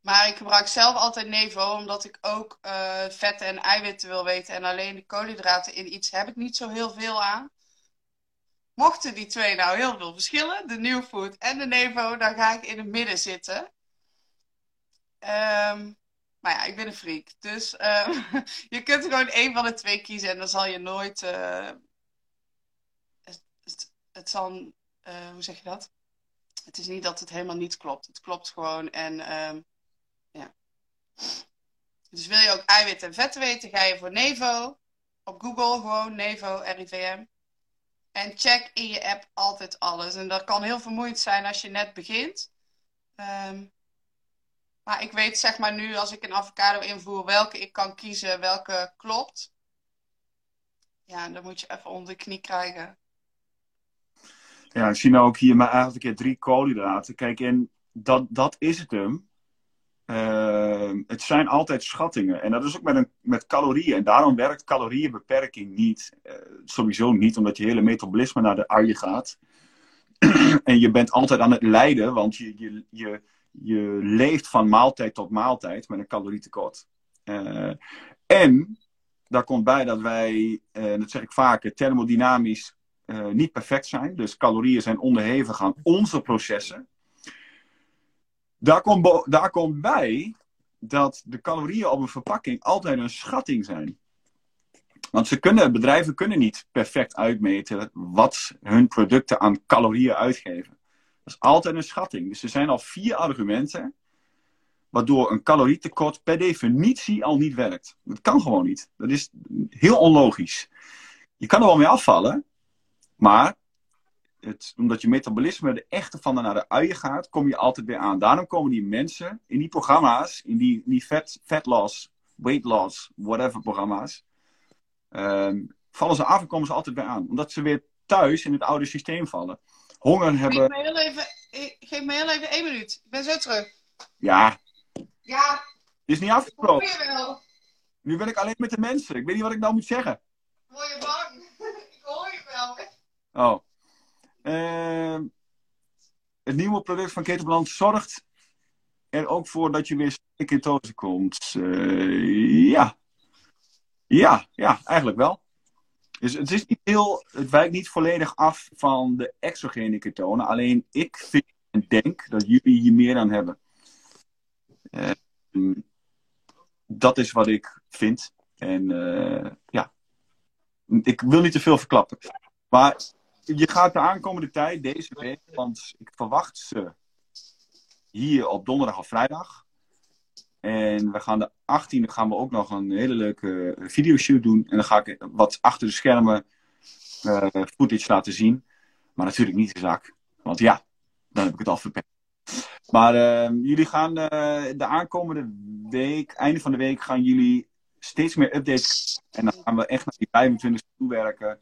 S2: Maar ik gebruik zelf altijd Nevo, omdat ik ook eh, vetten en eiwitten wil weten. En alleen de koolhydraten in iets heb ik niet zo heel veel aan. Mochten die twee nou heel veel verschillen, de New Food en de Nevo, dan ga ik in het midden zitten. Ehm, maar ja, ik ben een freak. Dus ehm, je kunt gewoon één van de twee kiezen en dan zal je nooit. eh, het, het, het zal. eh, hoe zeg je dat? Het is niet dat het helemaal niet klopt. Het klopt gewoon en. ehm, ja. Dus wil je ook eiwitten en vetten weten, ga je voor Nevo. Op Google gewoon Nevo RIVM. En check in je app altijd alles. En dat kan heel vermoeiend zijn als je net begint. Ehm, maar ik weet zeg maar nu, als ik een avocado invoer, welke ik kan kiezen, welke klopt. Ja, dan moet je even onder de knie krijgen.
S1: Ja, ik zie nou ook hier maar eigenlijk keer drie koolhydraten. Kijk, en dat, dat is het hem. Ehm, het zijn altijd schattingen. En dat is ook met, een, met calorieën. En daarom werkt calorieënbeperking niet. Eh, sowieso niet, omdat je hele metabolisme naar de arje gaat. en je bent altijd aan het lijden, want je, je, je, je leeft van maaltijd tot maaltijd met een calorietekort. Eh, en daar komt bij dat wij, eh, dat zeg ik vaker, thermodynamisch niet perfect zijn. Dus calorieën zijn onderhevig aan onze processen. Daar komt, daar komt bij dat de calorieën op een verpakking altijd een schatting zijn. Want ze kunnen, bedrijven kunnen niet perfect uitmeten wat hun producten aan calorieën uitgeven. Dat is altijd een schatting. Dus er zijn al vier argumenten waardoor een calorietekort per definitie al niet werkt. Dat kan gewoon niet. Dat is heel onlogisch. Je kan er wel mee afvallen, maar het, omdat je metabolisme de echte van de naar de uien gaat, kom je altijd weer aan. Daarom komen die mensen in die programma's, in die, die fat, fat loss, weight loss, whatever programma's, ehm, vallen ze af en komen ze altijd weer aan. Omdat ze weer thuis in het oude systeem vallen. Honger
S2: Geef
S1: hebben,
S2: me heel even, geef me heel even één minuut. Ik ben zo terug.
S1: ja,
S2: Ja,
S1: het is niet
S2: hoor
S1: afgesproken.
S2: je wel.
S1: Nu ben ik alleen met de mensen. Ik weet niet wat ik nou moet zeggen.
S2: Word je bang? Ik hoor je wel.
S1: Oh. Ehm, het nieuwe product van Ketobalans zorgt er ook voor dat je weer in ketose komt. Eh, ja. Ja, ja, eigenlijk wel. Dus het is heel, het wijkt niet volledig af van de exogene ketonen. Alleen ik vind en denk dat jullie hier meer aan hebben. Ehm, dat is wat ik vind. En eh, ja, ik wil niet te veel verklappen. Maar je gaat de aankomende tijd, deze week, want ik verwacht ze hier op donderdag of vrijdag. En we gaan de 18e gaan we ook nog een hele leuke videoshoot doen. En dan ga ik wat achter de schermen eh, footage laten zien. Maar natuurlijk niet de zak. Want ja, dan heb ik het al verpest. Maar eh, jullie gaan eh, de aankomende week, einde van de week, gaan jullie steeds meer updates. En dan gaan we echt naar die 25 toe werken.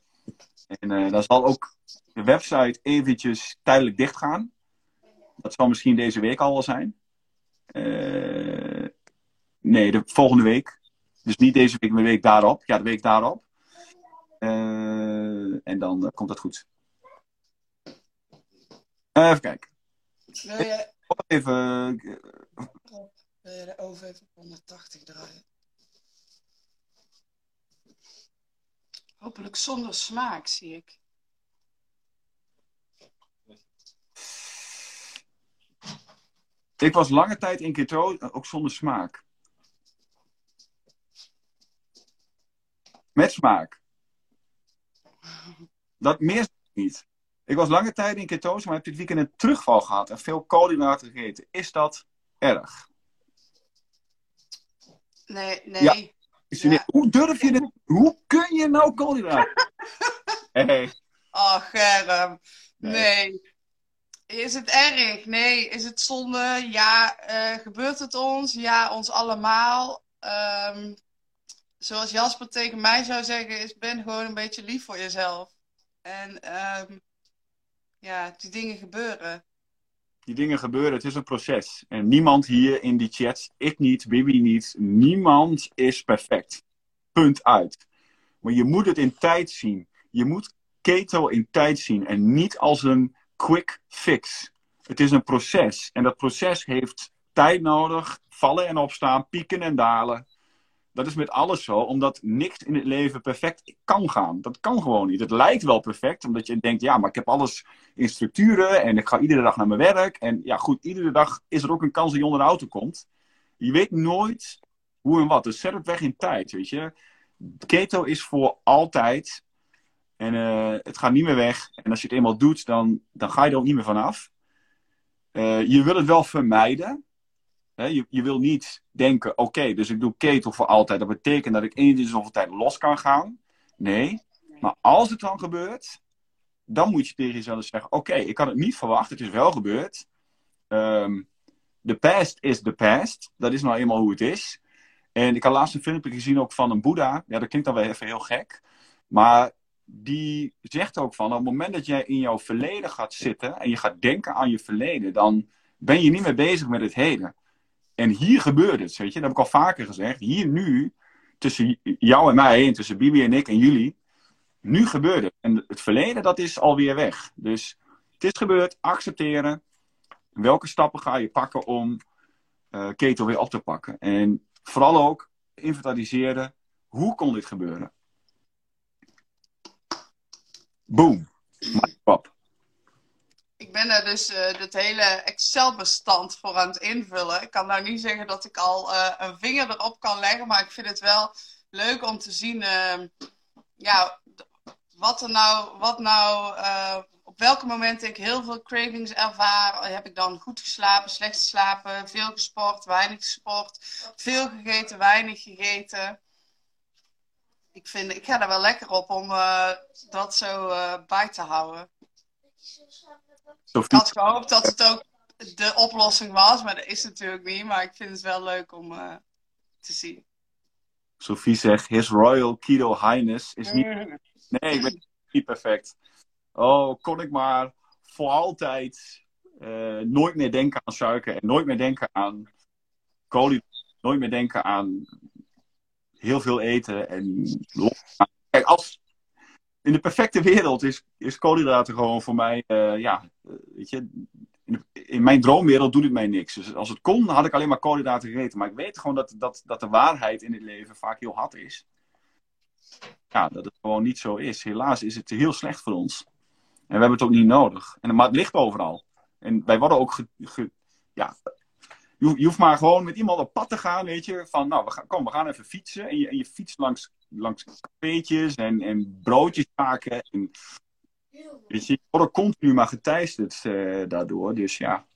S1: En eh, dan zal ook de website eventjes tijdelijk dicht gaan. Dat zal misschien deze week al wel zijn. Eh, nee, de volgende week. Dus niet deze week, maar de week daarop. Ja, de week daarop. Eh, en dan komt dat goed. Even kijken.
S2: Wil je,
S1: Even.
S2: wil je de oven even op 180 draaien? Hopelijk zonder smaak, zie ik.
S1: Ik was lange tijd in keto, ook zonder smaak. Met smaak. Dat meer niet. Ik was lange tijd in ketose, maar heb dit weekend een terugval gehad en veel koolhydraten gegeten. Is dat erg?
S2: Nee, nee.
S1: Ja. Hoe durf je dit? Hoe kun je nou koolhydraten?
S2: hey. Oh, Germ. Nee. Is het erg? Nee. Is het zonde? Ja. Uh, gebeurt het ons? Ja, ons allemaal. Um, zoals Jasper tegen mij zou zeggen, is ben gewoon een beetje lief voor jezelf. En um, ja, die dingen gebeuren.
S1: Die dingen gebeuren, het is een proces. En niemand hier in die chat, ik niet, Bibi niet, niemand is perfect. Punt uit. Maar je moet het in tijd zien. Je moet keto in tijd zien en niet als een quick fix. Het is een proces en dat proces heeft tijd nodig, vallen en opstaan, pieken en dalen. Dat is met alles zo, omdat niks in het leven perfect kan gaan. Dat kan gewoon niet. Het lijkt wel perfect, omdat je denkt, ja, maar ik heb alles in structuren en ik ga iedere dag naar mijn werk. En ja, goed, iedere dag is er ook een kans dat je onder de auto komt. Je weet nooit hoe en wat. Dus zet het weg in tijd, weet je. Keto is voor altijd. En uh, het gaat niet meer weg. En als je het eenmaal doet, dan, dan ga je er ook niet meer vanaf. Uh, je wil het wel vermijden je, je wil niet denken, oké, dus ik doe keto voor altijd. Dat betekent dat ik één keer zoveel tijd los kan gaan. Nee, maar als het dan gebeurt, dan moet je tegen jezelf zeggen, oké, ik kan het niet verwachten, het is wel gebeurd. Um, the past is the past. Dat is nou eenmaal hoe het is. En ik had laatst een filmpje gezien ook van een boeddha. Ja, dat klinkt dan wel even heel gek. Maar die zegt ook van, op het moment dat jij in jouw verleden gaat zitten en je gaat denken aan je verleden, dan ben je niet meer bezig met het heden. En hier gebeurt het, weet je. Dat heb ik al vaker gezegd. Hier nu, tussen jou en mij, en tussen Bibi en ik en jullie. Nu gebeurt het. En het verleden, dat is alweer weg. Dus het is gebeurd, accepteren. Welke stappen ga je pakken om uh, keto weer op te pakken? En vooral ook inventariseren. Hoe kon dit gebeuren? Boom. Pap
S2: ben daar dus uh, hele Excel-bestand voor aan het invullen. Ik kan nou niet zeggen dat ik al uh, een vinger erop kan leggen, maar ik vind het wel leuk om te zien uh, ja, wat er nou, wat nou eh, op welke momenten ik heel veel cravings ervaar. Heb ik dan goed geslapen, slecht geslapen, veel gesport, weinig gesport, veel gegeten, weinig gegeten. Ik, vind, ik ga er wel lekker op om dat zo bij te houden. Ik had gehoopt dat het ook de oplossing was, maar dat is natuurlijk niet. Maar ik vind het wel leuk om uh, te zien.
S1: Sophie zegt, His Royal Keto Highness is niet... Mm. Nee, ik ben niet perfect. Oh, kon ik maar voor altijd uh, nooit meer denken aan suiker en nooit meer denken aan koolhydraten. Nooit meer denken aan heel veel eten en... Kijk, als, in de perfecte wereld is, is koolhydraten gewoon voor mij, uh, ja, eh, weet je, in, in, mijn droomwereld doet het mij niks. Dus als het kon, had ik alleen maar koolhydraten gegeten. Maar ik weet gewoon dat, dat, dat de waarheid in het leven vaak heel hard is. Ja, dat het gewoon niet zo is. Helaas is het heel slecht voor ons. En we hebben het ook niet nodig. En, maar het ligt overal. En wij worden ook, ge, ja, je, je, hoeft maar gewoon met iemand op pad te gaan, weet je. Van, nou, we gaan, kom, we gaan even fietsen. En je, en je fietst langs langs cafeetjes en, en broodjes maken. En, weet je, je wordt continu maar geteisterd uh, daardoor. Dus ja.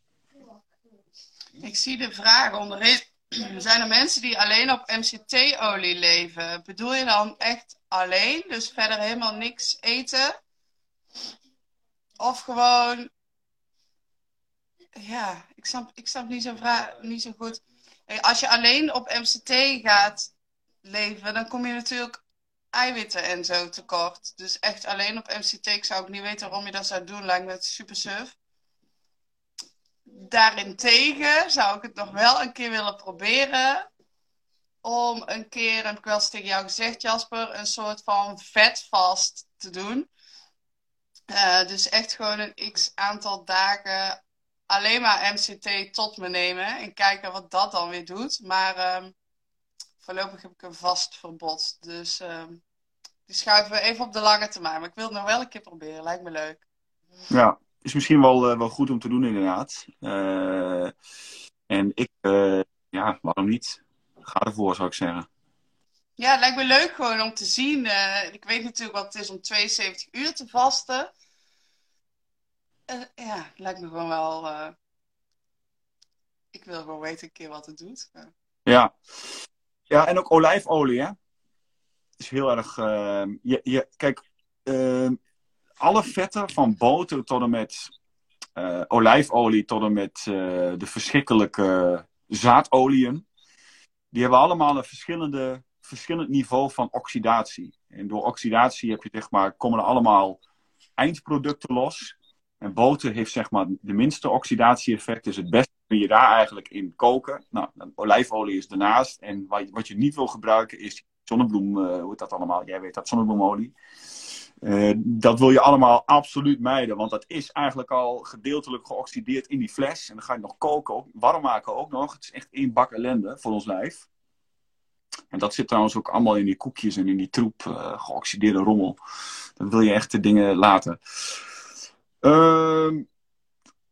S2: Ik zie de vraag onderin. Zijn er mensen die alleen op MCT-olie leven? Bedoel je dan echt alleen, dus verder helemaal niks eten? Of gewoon. Ja, ik snap, ik snap niet, zo vraag, niet zo goed. Als je alleen op MCT gaat leven, dan kom je natuurlijk eiwitten en zo tekort. Dus echt alleen op MCT, ik zou ook niet weten waarom je dat zou doen, lijkt me super suf. Daarentegen zou ik het nog wel een keer willen proberen. Om een keer, heb ik wel eens tegen jou gezegd, Jasper, een soort van vetvast te doen. Uh, dus echt gewoon een x aantal dagen alleen maar MCT tot me nemen. En kijken wat dat dan weer doet. Maar uh, voorlopig heb ik een vast verbod. Dus uh, die schuiven we even op de lange termijn. Maar ik wil het nog wel een keer proberen. Lijkt me leuk.
S1: Ja, is misschien wel, wel goed om te doen, inderdaad. en ik, ja, waarom niet? Ga ervoor, zou ik zeggen.
S2: Ja, het lijkt me leuk gewoon om te zien. ik weet natuurlijk wat het is om 72 uur te vasten. Ja, het lijkt me gewoon wel ik wil gewoon weten een keer wat het doet.
S1: Ja, ja en ook olijfolie, hè? Is heel erg. Uh, je, je, kijk, uh, alle vetten van boter tot en met uh, olijfolie tot en met eh, de verschrikkelijke zaadolieën, die hebben allemaal een verschillende, verschillend niveau van oxidatie. En door oxidatie heb je zeg maar, komen er allemaal eindproducten los. En boter heeft zeg maar de minste oxidatie-effect. Dus het beste kun je daar eigenlijk in koken. Nou, olijfolie is ernaast. En wat, wat je niet wil gebruiken is zonnebloem, uh, hoe heet dat allemaal? Jij weet dat, zonnebloemolie. Uh, dat wil je allemaal absoluut mijden, want dat is eigenlijk al gedeeltelijk geoxideerd in die fles. En dan ga je nog koken, warm maken ook nog. Het is echt één bak ellende voor ons lijf. En dat zit trouwens ook allemaal in die koekjes en in die troep, uh, geoxideerde rommel. Dan wil je echt de dingen laten. Uh,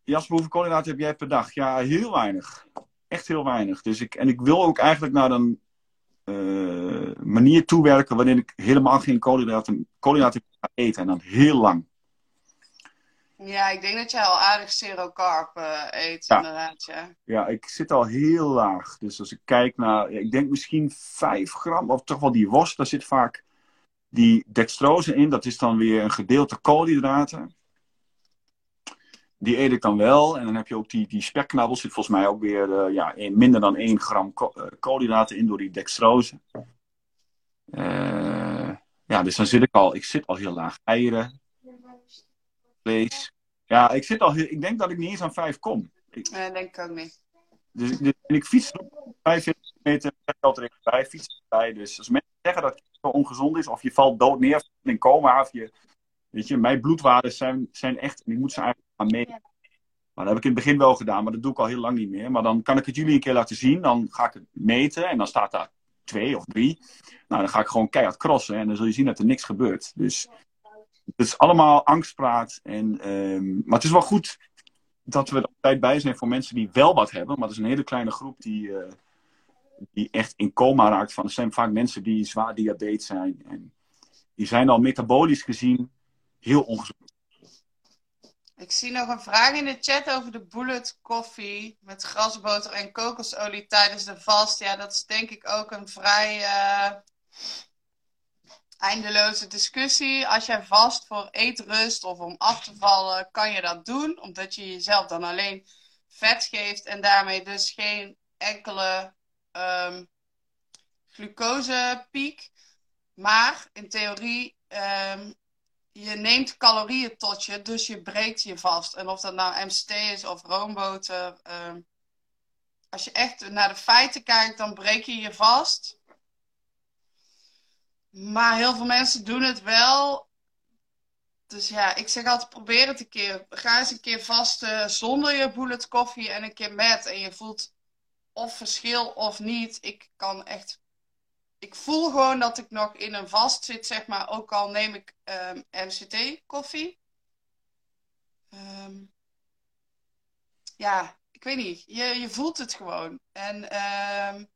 S1: Jasper, hoeveel koolhydraten heb jij per dag? Ja, heel weinig. Echt heel weinig. Dus ik, en ik wil ook eigenlijk naar een uh, manier toewerken waarin ik helemaal geen koolhydraten, koolhydraten ga eten. En dan heel lang.
S2: Ja, ik denk dat jij al aardig zero carb uh, eet, ja. inderdaad. Ja.
S1: ja, ik zit al heel laag. Dus als ik kijk naar, ja, ik denk misschien 5 gram, of toch wel die worst, daar zit vaak die dextrose in. Dat is dan weer een gedeelte koolhydraten. Die eet ik dan wel. En dan heb je ook die, die spekknabbel. Zit volgens mij ook weer uh, ja, minder dan 1 gram eh, koolhydraten in door die dextrose. Uh, ja, dus dan zit ik al, ik zit al heel laag. Eieren, vlees. Ja, ik, zit al heel, ik denk dat ik niet eens aan 5 kom.
S2: Ik, nee, denk ik ook niet.
S1: Dus, dus en ik fiets 45 meter, er bij, fiets erbij. Dus als mensen zeggen dat het ongezond is, of je valt dood neer in coma, of je, weet je, mijn bloedwaarden zijn, zijn echt, ik moet ze eigenlijk aan mee. Maar dat heb ik in het begin wel gedaan, maar dat doe ik al heel lang niet meer. Maar dan kan ik het jullie een keer laten zien. Dan ga ik het meten en dan staat daar twee of drie. Nou, dan ga ik gewoon keihard crossen en dan zul je zien dat er niks gebeurt. Dus het is allemaal angstpraat. En, um, maar het is wel goed dat we er altijd bij zijn voor mensen die wel wat hebben. Maar het is een hele kleine groep die, uh, die echt in coma raakt. Van, er zijn vaak mensen die zwaar diabetes zijn. En die zijn al metabolisch gezien heel ongezond.
S2: Ik zie nog een vraag in de chat over de bullet koffie met grasboter en kokosolie tijdens de vast. Ja, dat is denk ik ook een vrij uh, eindeloze discussie. Als jij vast voor eetrust of om af te vallen, kan je dat doen. Omdat je jezelf dan alleen vet geeft en daarmee dus geen enkele um, glucosepiek. Maar in theorie um, je neemt calorieën tot je, dus je breekt je vast. En of dat nou MCT is of roomboter. Ehm, als je echt naar de feiten kijkt, dan breek je je vast. Maar heel veel mensen doen het wel. Dus ja, ik zeg altijd: probeer het een keer. Ga eens een keer vasten zonder je bullet koffie en een keer met. En je voelt of verschil of niet. Ik kan echt ik voel gewoon dat ik nog in een vast zit, zeg maar. Ook al neem ik ehm, MCT-koffie. Um, ehm, ja, ik weet niet. Je, je voelt het gewoon. En um,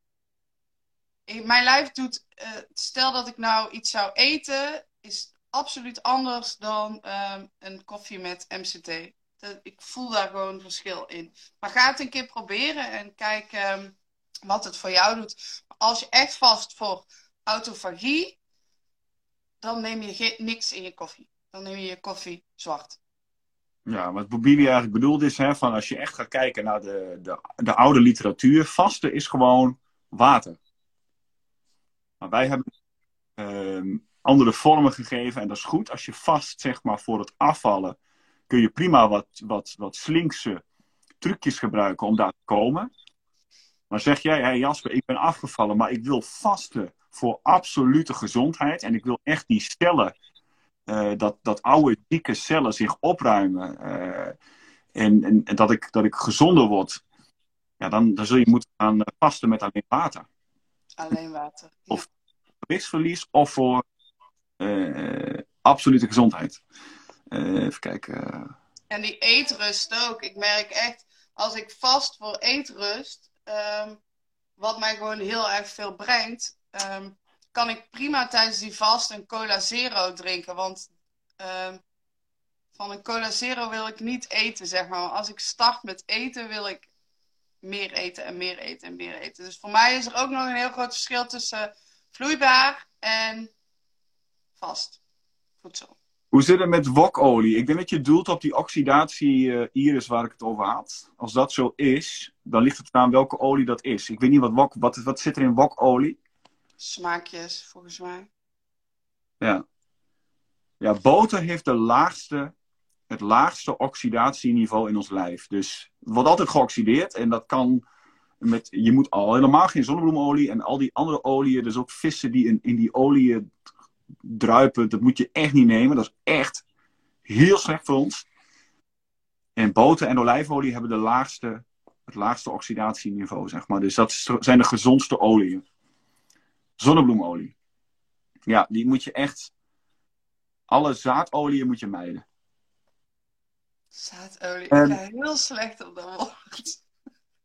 S2: mijn lijf doet... Uh, stel dat ik nou iets zou eten, is absoluut anders dan een koffie met MCT. ik voel daar gewoon verschil in. Maar ga het een keer proberen en kijk wat het voor jou doet. Als je echt vast voor autofagie, dan neem je niks in je koffie. Dan neem je je koffie zwart.
S1: Ja, wat Bobini eigenlijk bedoeld is, hè, van als je echt gaat kijken naar de, de, de oude literatuur, vasten is gewoon water. Maar wij hebben uh, andere vormen gegeven en dat is goed. Als je vast, zeg maar, voor het afvallen, kun je prima wat, wat, wat slinkse trucjes gebruiken om daar te komen. Maar zeg jij, hey Jasper, ik ben afgevallen, maar ik wil vasten voor absolute gezondheid. En ik wil echt die cellen, uh, dat, dat oude, dikke cellen zich opruimen. Uh, en, en, en, dat, ik, dat ik gezonder word. Ja, dan, dan zul je moeten gaan eh, vasten met alleen water.
S2: Alleen water.
S1: Ja. Of gewichtsverlies of voor absolute gezondheid. even kijken.
S2: En die eetrust ook. Ik merk echt, als ik vast voor eetrust, ehm, wat mij gewoon heel erg veel brengt, ehm, kan ik prima tijdens die vast een cola zero drinken. Want ehm, van een cola zero wil ik niet eten, zeg maar. Maar als ik start met eten, wil ik meer eten en meer eten en meer eten. Dus voor mij is er ook nog een heel groot verschil tussen vloeibaar en vast voedsel.
S1: Hoe zit het met wokolie? Ik denk dat je doelt op die oxidatie uh, iris waar ik het over had. Als dat zo is, dan ligt het aan welke olie dat is. Ik weet niet wat wok, wat, wat zit er in wokolie?
S2: Smaakjes, volgens mij.
S1: Ja. Ja, boter heeft de laagste, het laagste oxidatieniveau in ons lijf. Dus het wordt altijd geoxideerd en dat kan met, je moet al helemaal geen zonnebloemolie en al die andere oliën, dus ook vissen die in, in die oliën druipen, dat moet je echt niet nemen. Dat is echt heel slecht voor ons. En boter en olijfolie hebben de laagste, het laagste oxidatieniveau, zeg maar. Dus dat zijn de gezondste oliën. Zonnebloemolie. Ja, die moet je echt... Alle zaadolieën moet je mijden.
S2: Zaadolie. Ik ga heel slecht op dat woord.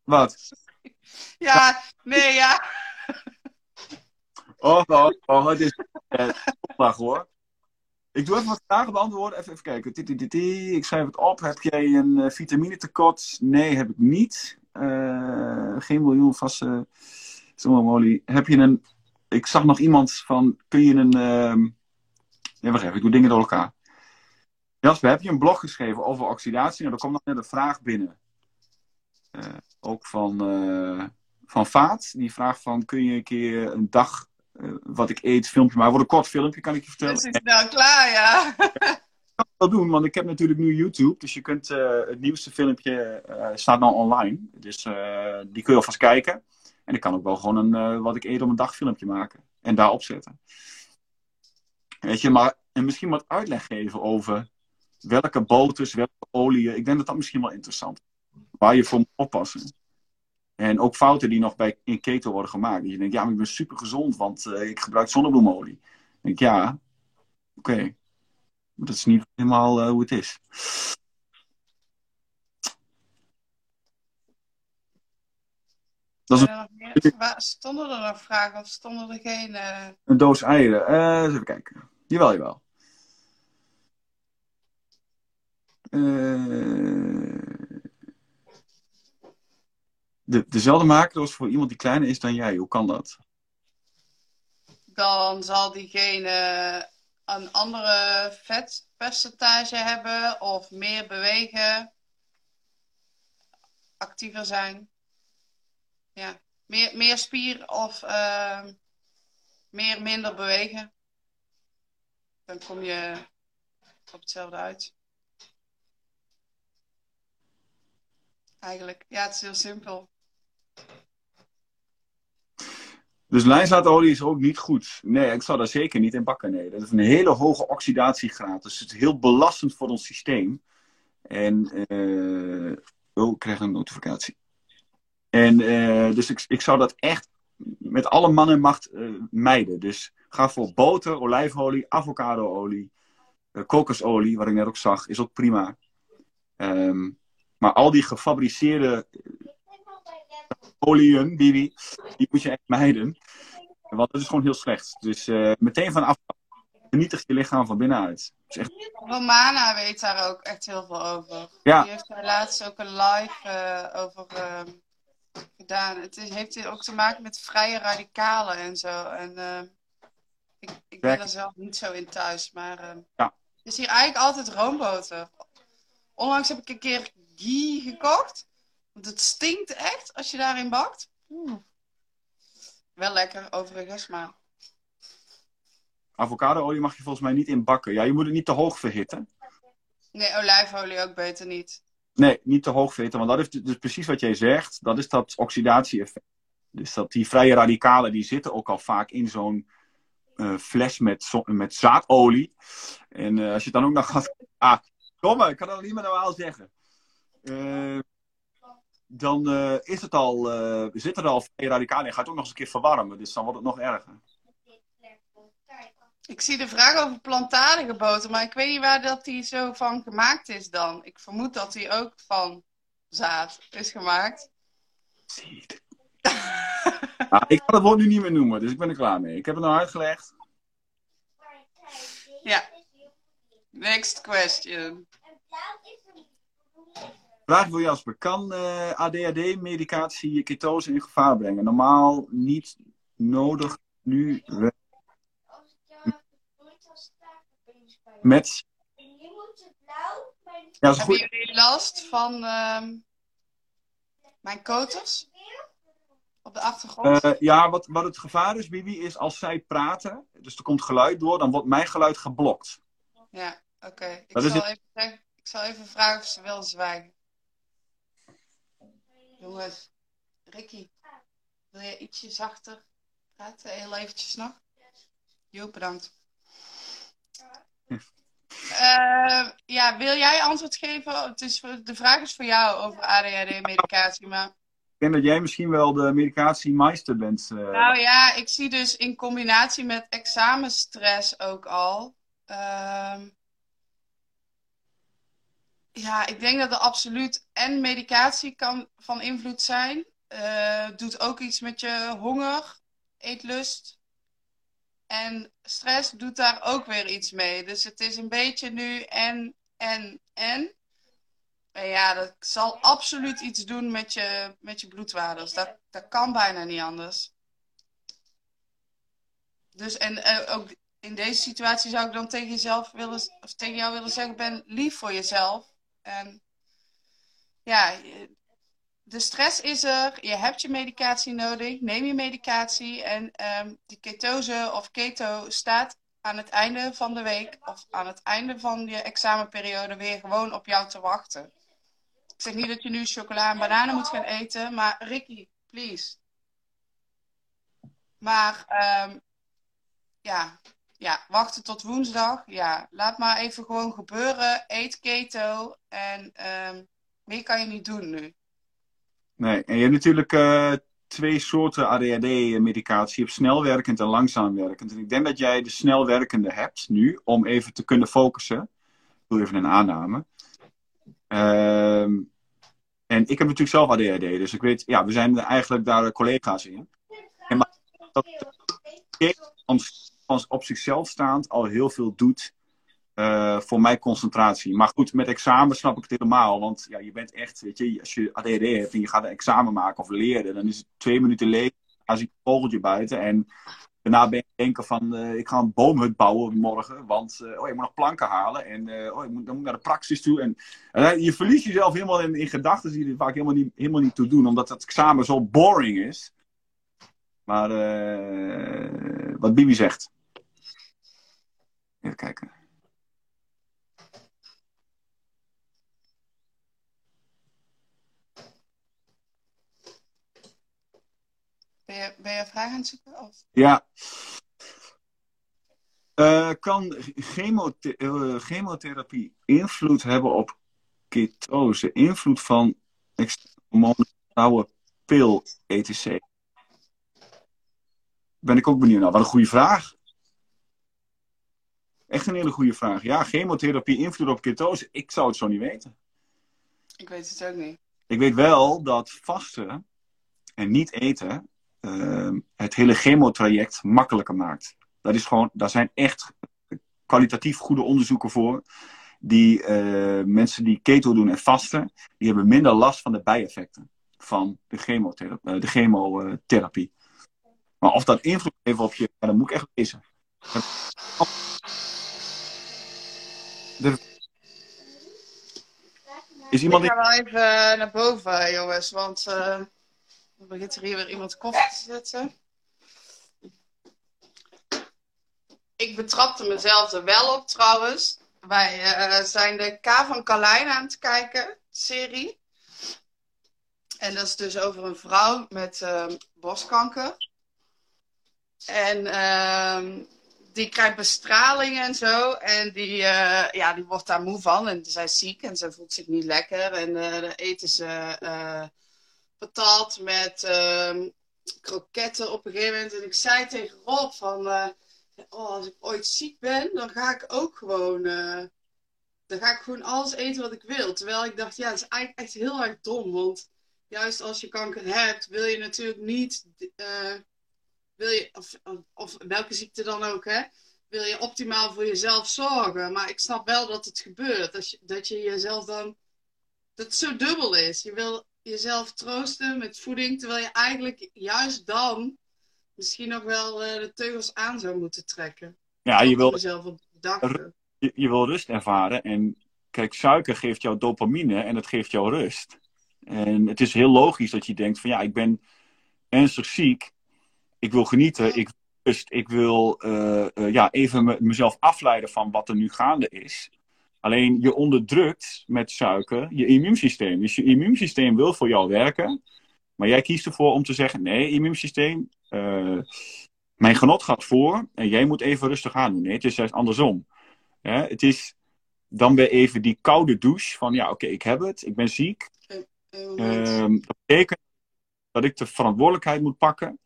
S1: Wat?
S2: Ja, nee, ja.
S1: Oh, oh, oh, het is uh, hoor. Ik doe even wat vragen beantwoorden. Even, even kijken. Ik schrijf het op. Heb jij een uh, vitamine tekort? Nee, heb ik niet. Uh, geen miljoen vaste zonneolie. Heb je een... Ik zag nog iemand van... Kun je een... Uh... Ja, wacht even. Ik doe dingen door elkaar. Jasper, heb je een blog geschreven over oxidatie? Nou, er komt nog net een vraag binnen. ook van, van Vaat. Die vraagt van... Kun je een keer een dag uh, wat ik eet, filmpje maar Wordt een kort filmpje, kan ik je vertellen.
S2: Is nou klaar, ja.
S1: ik kan wel doen, want ik heb natuurlijk nu YouTube. Dus je kunt uh, het nieuwste filmpje uh, staat nou online. Dus die kun je alvast kijken. En ik kan ook wel gewoon een wat ik eet op een dag filmpje maken. En daarop zetten. Weet je, maar en misschien wat uitleg geven over welke boters, welke oliën. Ik denk dat dat misschien wel interessant is. Waar je voor moet oppassen. En ook fouten die nog bij, in keto worden gemaakt. Dat je denkt, ja, maar ik ben super gezond, want uh, ik gebruik zonnebloemolie. Dan denk ik, ja, oké. Okay. Dat is niet helemaal uh, hoe het is.
S2: Dat is een... Waar, stonden er nog vragen of stonden er geen... Uh...
S1: Een doos eieren. Even kijken. Jawel, jawel. De, dezelfde macro's voor iemand die kleiner is dan jij. Hoe kan dat?
S2: Dan zal diegene een andere vetpercentage hebben of meer bewegen, actiever zijn. Ja, meer, meer spier of uh, meer minder bewegen. Dan kom je op hetzelfde uit. Eigenlijk, ja, het is heel simpel.
S1: Dus lijnzaadolie is ook niet goed. Nee, ik zou daar zeker niet in bakken. Nee, dat is een hele hoge oxidatiegraad. Dus het is heel belastend voor ons systeem. En, uh... oh, ik krijg een notificatie. En uh, dus ik, zou dat echt met alle man en macht uh, mijden. Dus ga voor boter, olijfolie, avocadoolie, kokosolie, wat ik net ook zag, is ook prima. Um, maar al die gefabriceerde Bibi, die moet je echt mijden. Want dat is gewoon heel slecht. Dus uh, meteen vanaf vernietig je lichaam van binnenuit. Echt...
S2: Romana weet daar ook echt heel veel over.
S1: Ja.
S2: Die heeft daar laatst ook een live uh, over uh, gedaan. Het is, heeft ook te maken met vrije radicalen en zo. En eh, ik, ik ben er zelf niet zo in thuis. Maar
S1: ja.
S2: het is hier eigenlijk altijd roomboter. Onlangs heb ik een keer ghee gekocht. Want het stinkt echt als je daarin bakt. Wel lekker overigens, maar...
S1: Avocadoolie mag je volgens mij niet in bakken. Ja, je moet het niet te hoog verhitten.
S2: Nee, olijfolie ook beter niet.
S1: Nee, niet te hoog verhitten. Want dat is dus precies wat jij zegt. Dat is dat oxidatie-effect. Dus dat die vrije radicalen, die zitten ook al vaak in zo'n uh, fles met, met zaadolie. En uh, als je dan ook nog gaat... Ah, kom maar, ik kan dat niet meer normaal zeggen. Uh, dan uh, is het al, uh, zit er al vrij radicaal in. Ga het ook nog eens een keer verwarmen. Dus dan wordt het nog erger.
S2: Ik zie de vraag over plantaardige boter, maar ik weet niet waar dat die zo van gemaakt is dan. Ik vermoed dat die ook van zaad is gemaakt.
S1: Seed. Ah, ik kan het woord nu niet meer noemen, dus ik ben er klaar mee. Ik heb het nou uitgelegd.
S2: Ja. Next question.
S1: Vraag voor Jasper. Kan eh, ADHD-medicatie ketose in gevaar brengen? Normaal niet nodig, nu wel. Met... Ja, is
S2: Hebben
S1: goed.
S2: jullie last van ehm, mijn koters? Op de achtergrond?
S1: Eh, ja, wat, wat het gevaar is, Bibi, is als zij praten, dus er komt geluid door, dan wordt mijn geluid geblokt.
S2: ja, oké. Ik, zal even ik zal even vragen of ze wil zwijgen. Jongens, Ricky, wil je ietsje zachter praten? Heel eventjes nog? Jo, bedankt. Eh, ja, wil jij antwoord geven? Het is, de vraag is voor jou over ADHD-medicatie, maar...
S1: Ik denk dat jij misschien wel de medicatiemeister bent. eh.
S2: Nou ja, ik zie dus in combinatie met examenstress ook al. ehm, ja, ik denk dat er absoluut en medicatie kan van invloed zijn. Eh, doet ook iets met je honger, eetlust. En stress doet daar ook weer iets mee. Dus het is een beetje nu en, en, en. En ja, dat zal absoluut iets doen met je, met je bloedwaardes. Dat, dat kan bijna niet anders. Dus en eh, ook in deze situatie zou ik dan tegen jezelf willen, of tegen jou willen zeggen, ben lief voor jezelf. En ja, de stress is er. Je hebt je medicatie nodig. Neem je medicatie. En ehm, die ketose of keto staat aan het einde van de week of aan het einde van je examenperiode weer gewoon op jou te wachten. Ik zeg niet dat je nu chocola en bananen moet gaan eten, maar Ricky, please. Maar ehm, ja, ja, wachten tot woensdag. Ja, laat maar even gewoon gebeuren. Eet keto en ehm, meer kan je niet doen nu.
S1: Nee, en je hebt natuurlijk eh, twee soorten ADHD-medicatie. Je hebt snelwerkend en langzaam werkend. En ik denk dat jij de snelwerkende hebt nu, om even te kunnen focussen. Ik doe even een aanname. Ehm, en ik heb natuurlijk zelf ADHD, dus ik weet, ja, we zijn eigenlijk daar collega's in. En maar dat ons op zichzelf staand al heel veel doet eh, voor mijn concentratie. Maar goed, met examen snap ik het helemaal. Want ja, je bent echt, weet je, als je ADHD hebt en je gaat een examen maken of leren, dan is het twee minuten leeg. Zie ik een vogeltje buiten en daarna ben je denken van, eh, ik ga een boomhut bouwen morgen. Want eh, oh, je moet nog planken halen en oh, je moet, dan moet ik naar de praxis toe. En, je verliest jezelf helemaal in, in gedachten die er vaak helemaal niet, helemaal niet toe doen. Omdat het examen zo boring is. Maar wat Bibi zegt. Even kijken.
S2: Ben je, ben je vragen aan het zoeken? Of?
S1: Ja. Eh, kan chemothe- eh, chemotherapie invloed hebben op ketose? Invloed van hormonen, oude pil, etc. Ben ik ook benieuwd naar. Wat een goede vraag. Echt een hele goede vraag. Ja, chemotherapie invloed op ketose? Ik zou het zo niet weten.
S2: Ik weet het ook niet.
S1: Ik weet wel dat vasten en niet eten eh, het hele chemotraject makkelijker maakt. Dat is gewoon, daar zijn echt kwalitatief goede onderzoeken voor. Die eh, mensen die keto doen en vasten, die hebben minder last van de bijeffecten van de, chemotherapie. eh, de chemotherapie. Maar of dat invloed heeft op je, ja, dat moet ik echt lezen. Is iemand
S2: ik ga wel even naar boven, jongens, want eh er begint er hier weer iemand koffie te zetten. Ik betrapte mezelf er wel op trouwens. Wij eh, zijn de K van Carlijn aan het kijken, serie. En dat is dus over een vrouw met ehm, borstkanker. En ehm, die krijgt bestraling en zo. En die, eh, ja, die wordt daar moe van. En zij is ziek en ze voelt zich niet lekker. En eh, dan eten ze eh patat met ehm, kroketten op een gegeven moment. En ik zei tegen Rob van... oh, als ik ooit ziek ben, dan ga ik ook gewoon, uh, dan ga ik gewoon alles eten wat ik wil. Terwijl ik dacht, ja, dat is eigenlijk echt heel erg dom. Want juist als je kanker hebt, wil je natuurlijk niet, uh, wil je, of, of, of, welke ziekte dan ook, hè, wil je optimaal voor jezelf zorgen. Maar ik snap wel dat het gebeurt. Dat je, dat je jezelf dan, dat het zo dubbel is. Je wil jezelf troosten met voeding, terwijl je eigenlijk juist dan misschien nog wel uh, de teugels aan zou moeten trekken.
S1: Ja, je wil,
S2: op
S1: je, je, wil rust ervaren. En kijk, suiker geeft jou dopamine en het geeft jou rust. En het is heel logisch dat je denkt van ja, ik ben ernstig ziek. Ik wil genieten, ik wil rust, ik wil uh, uh, ja, even me, mezelf afleiden van wat er nu gaande is. Alleen je onderdrukt met suiker je immuunsysteem. Dus je immuunsysteem wil voor jou werken. Maar jij kiest ervoor om te zeggen: nee, immuunsysteem, uh, mijn genot gaat voor en jij moet even rustig aan doen. Nee, het is juist andersom. het is dan weer even die koude douche van: ja, oké, ik heb het, ik ben ziek. Uh, dat betekent dat ik de verantwoordelijkheid moet pakken.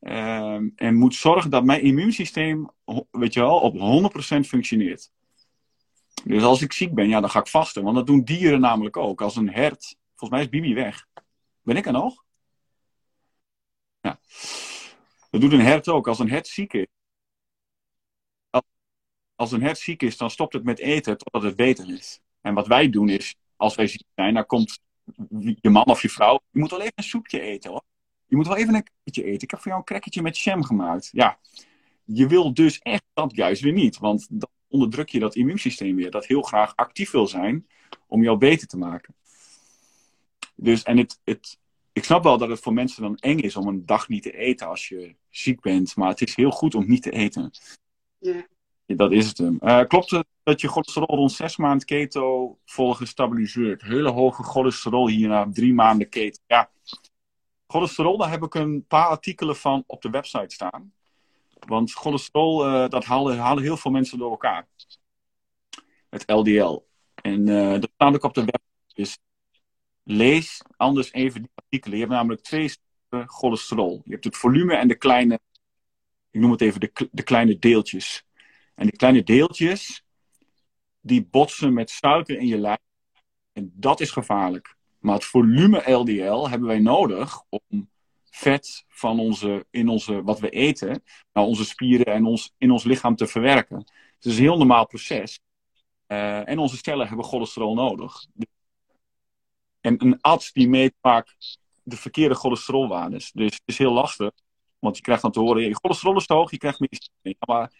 S1: Uh, en moet zorgen dat mijn immuunsysteem, weet je wel, op 100% functioneert. Dus als ik ziek ben, ja, dan ga ik vasten. Want dat doen dieren namelijk ook. Als een hert. Volgens mij is Bibi weg. Ben ik er nog? Ja. Dat doet een hert ook. Als een hert ziek is. Als een hert ziek is, dan stopt het met eten totdat het beter is. En wat wij doen is, als wij ziek zijn, dan komt je man of je vrouw. Je moet wel even een soepje eten hoor. Je moet wel even een crackertje eten. Ik heb voor jou een crackertje met jam gemaakt. Ja. Je wil dus echt dat juist weer niet. Want dan onderdruk je dat immuunsysteem weer. Dat heel graag actief wil zijn om jou beter te maken. Dus, en het, het, ik snap wel dat het voor mensen dan eng is om een dag niet te eten als je ziek bent. Maar het is heel goed om niet te eten.
S2: Ja.
S1: Dat is het hem. Uh, klopt het dat je cholesterol rond zes maanden keto vol gestabiliseerd? Hele hoge cholesterol hier na drie maanden keto. Ja, cholesterol, daar heb ik een paar artikelen van op de website staan. Want cholesterol, uh, dat halen, halen heel veel mensen door elkaar. Het LDL. En uh, dat staat ook op de website. Dus lees anders even die artikelen. Je hebt namelijk twee soorten cholesterol. Je hebt het volume en de kleine, ik noem het even de, de kleine deeltjes. En die kleine deeltjes, die botsen met suiker in je lijf. En dat is gevaarlijk. Maar het volume LDL hebben wij nodig om vet van onze, in onze, wat we eten, naar onze spieren en ons, in ons lichaam te verwerken. Het is een heel normaal proces. Uh, en onze cellen hebben cholesterol nodig. En een arts die meet vaak de verkeerde cholesterolwaardes. Dus het is heel lastig. Want je krijgt dan te horen, je cholesterol is te hoog, je krijgt medicijn. Maar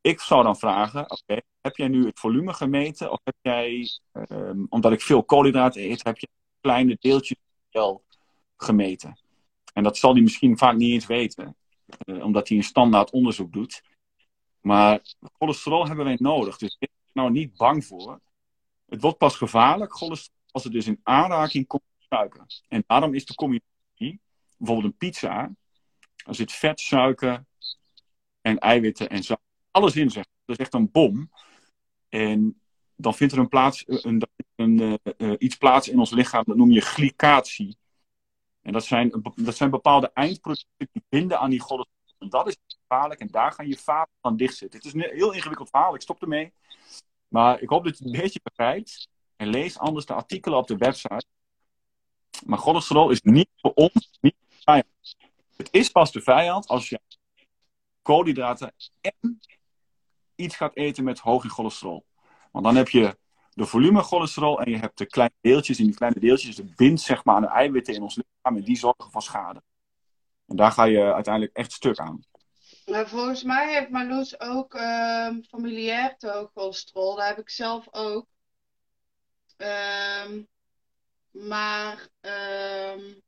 S1: ik zou dan vragen, oké, heb jij nu het volume gemeten? Of heb jij, um, omdat ik veel koolhydraten eet, heb je kleine deeltjes wel gemeten? En dat zal hij misschien vaak niet eens weten, uh, omdat hij een standaard onderzoek doet. Maar cholesterol hebben wij nodig, dus ik ben nou niet bang voor. Het wordt pas gevaarlijk, cholesterol als het dus in aanraking komt met suiker. En daarom is de combinatie, bijvoorbeeld een pizza, er zit vet, suiker en eiwitten en zout. Alles in. Dat is echt een bom. En dan vindt er een plaats, een, een, een uh, iets plaats in ons lichaam, dat noem je glycatie. En dat zijn, dat zijn bepaalde eindproducten die binden aan die cholesterol. En dat is gevaarlijk en daar gaan je vaten van dichtzitten. Het is een heel ingewikkeld verhaal, ik stop ermee. Maar ik hoop dat je het een beetje begrijpt. En lees anders de artikelen op de website. Maar cholesterol is niet voor ons niet de vijand. Het is pas de vijand als je koolhydraten en iets gaat eten met hoog cholesterol. Want dan heb je de volume cholesterol en je hebt de kleine deeltjes. En die kleine deeltjes de bindt zeg maar aan de eiwitten in ons lichaam en die zorgen voor schade. En daar ga je uiteindelijk echt stuk aan.
S2: Maar volgens mij heeft Marloes ook uh, familiair te cholesterol. Dat heb ik zelf ook. Um, maar, um,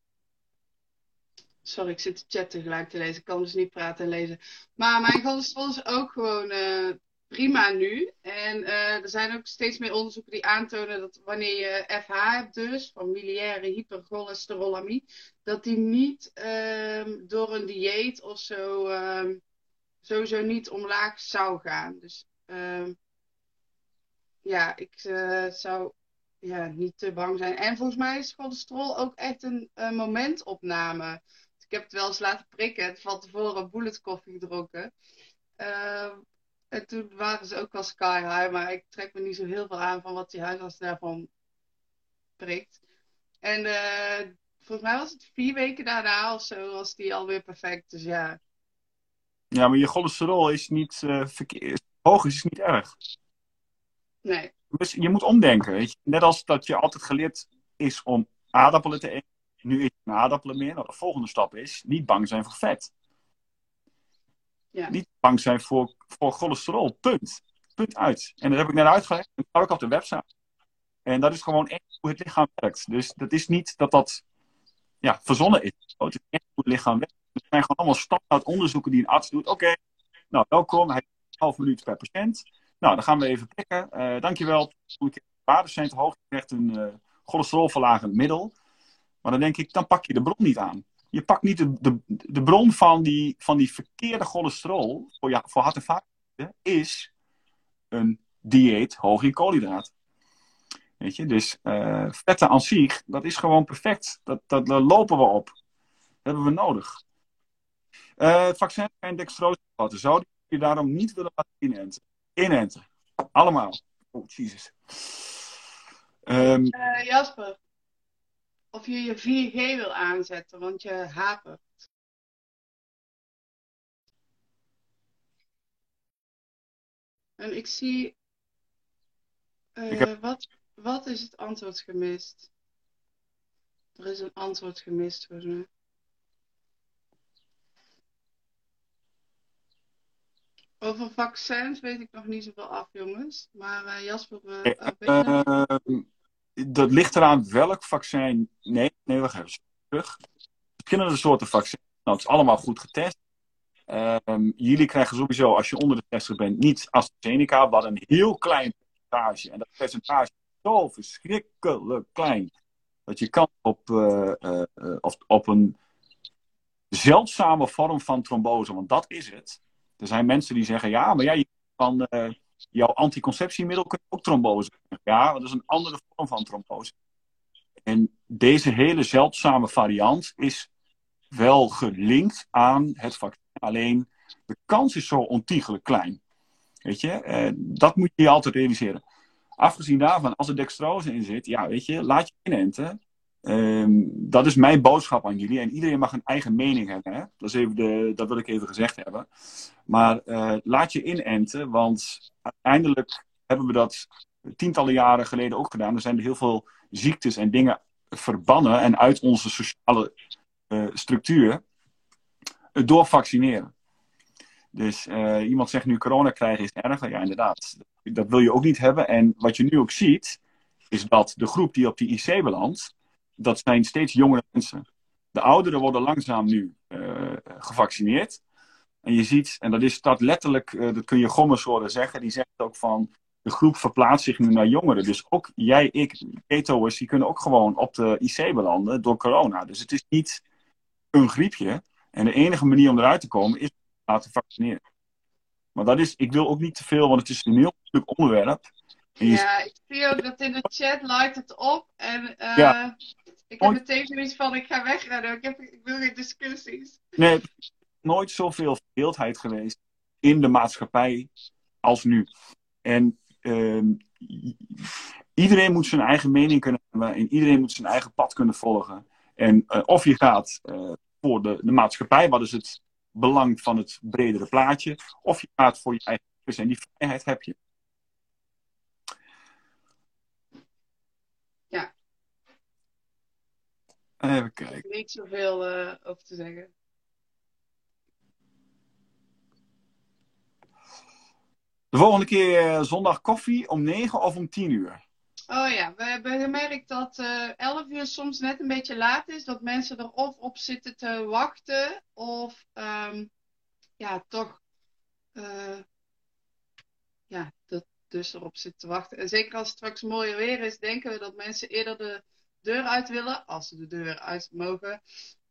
S2: sorry, ik zit de chat tegelijk te lezen. Ik kan dus niet praten en lezen. Maar mijn cholesterol is ook gewoon uh, prima nu. En uh, er zijn ook steeds meer onderzoeken die aantonen dat wanneer je FH hebt dus, familiaire hypercholesterolemie, dat die niet um, door een dieet of zo sowieso niet omlaag zou gaan. Dus ja, ik uh, zou ja, niet te bang zijn. En volgens mij is cholesterol ook echt een, een momentopname. Ik heb het wel eens laten prikken. Het van tevoren bullet koffie gedronken. Ehm, en toen waren ze ook wel sky high, maar ik trek me niet zo heel veel aan van wat die huisarts daarvan prikt. En eh, volgens mij was het vier weken daarna of zo, was die alweer perfect. Dus ja.
S1: Ja, maar je cholesterol is niet uh, verkeerd. Hoog is niet erg.
S2: Nee.
S1: Dus je moet omdenken. Weet je? Net als dat je altijd geleerd is om aardappelen te eten. Nu eet je geen aardappelen meer. Nou, de volgende stap is niet bang zijn voor vet.
S2: Ja.
S1: Niet bang zijn voor, voor cholesterol. Punt. Punt uit. En dat heb ik net uitgelegd. Dat staat ook op de website. En dat is gewoon echt hoe het lichaam werkt. Dus dat is niet dat dat ja, verzonnen is. Het is echt hoe het lichaam werkt. Er zijn gewoon allemaal standaard onderzoeken die een arts doet. Oké, nou welkom. Hij heeft een half minuut per patiënt. Nou, dan gaan we even prikken. Uh, dankjewel. De waarden zijn te hoog. Je krijgt een uh, cholesterolverlagend middel. Maar dan denk ik, dan pak je de bron niet aan. Je pakt niet de, de, de bron van die, van die verkeerde cholesterol voor, ja, voor en vaatziekten, is een dieet hoog in koolhydraten. Weet je, dus uh, vetten aan zich, dat is gewoon perfect. Dat, dat, daar lopen we op. Dat hebben we nodig. Uh, het vaccin en dextrose zou je daarom niet willen laten inenten. Inenten. Allemaal. Oh, jezus. Um,
S2: uh, Jasper, of je je 4G wil aanzetten, want je hapert. En ik zie. Uh, ik heb... wat, wat is het antwoord gemist? Er is een antwoord gemist voor me. Over vaccins weet ik nog niet zoveel af, jongens. Maar uh, Jasper, uh,
S1: dat ligt eraan welk vaccin. Nee, nee, wacht even. Terug. Verschillende soorten vaccins. Nou, het is allemaal goed getest. Um, jullie krijgen sowieso, als je onder de 60 bent, niet AstraZeneca, wat een heel klein percentage. En dat percentage is zo verschrikkelijk klein. Dat je kan op, uh, uh, op, een zeldzame vorm van trombose, want dat is het. Er zijn mensen die zeggen, ja, maar ja, je kan uh, jouw anticonceptiemiddel je ook trombose Ja, dat is een andere vorm van trombose. En deze hele zeldzame variant is wel gelinkt aan het vaccin. Alleen de kans is zo ontiegelijk klein. Weet je, uh, dat moet je je altijd realiseren. Afgezien daarvan, als er dextrose in zit, ja, weet je, laat je inenten. Um, dat is mijn boodschap aan jullie. En iedereen mag een eigen mening hebben. Hè? Dat, is even de, dat wil ik even gezegd hebben. Maar uh, laat je inenten, want uiteindelijk hebben we dat tientallen jaren geleden ook gedaan. Er zijn heel veel ziektes en dingen verbannen en uit onze sociale uh, structuur door vaccineren. Dus uh, iemand zegt nu corona krijgen is erger. Ja, inderdaad. Dat wil je ook niet hebben. En wat je nu ook ziet, is dat de groep die op die IC belandt, dat zijn steeds jongere mensen. De ouderen worden langzaam nu uh, gevaccineerd. En je ziet, en dat is dat letterlijk, uh, dat kun je Gommers horen zeggen, die zegt ook van, de groep verplaatst zich nu naar jongeren. Dus ook jij, ik, keto's, die kunnen ook gewoon op de IC belanden door corona. Dus het is niet een griepje. En de enige manier om eruit te komen is laten vaccineren. Maar dat is, ik wil ook niet te veel, want het is een heel moeilijk onderwerp.
S2: Ja, ik zie ook dat in de chat lijkt het op. En uh, ja. Ik heb meteen zoiets van, ik ga wegrennen. Ik, heb, ik wil geen discussies.
S1: Nee, er is nooit zoveel verdeeldheid geweest in de maatschappij als nu. En uh, iedereen moet zijn eigen mening kunnen hebben. En iedereen moet zijn eigen pad kunnen volgen. En uh, of je gaat uh, voor de, de maatschappij, wat is het belang van het bredere plaatje. Of je gaat voor je eigen en die vrijheid heb je.
S2: Ja.
S1: Even kijken.
S2: Niet zoveel uh, over te zeggen.
S1: De volgende keer uh, zondag koffie om 9 of om 10 uur.
S2: Oh ja, we hebben gemerkt dat uh, 11 uur soms net een beetje laat is. Dat mensen er of op zitten te wachten of um, ja, toch uh, ja, dat dus erop zitten te wachten. En zeker als het straks mooier weer is, denken we dat mensen eerder de deur uit willen, als ze de deur uit mogen.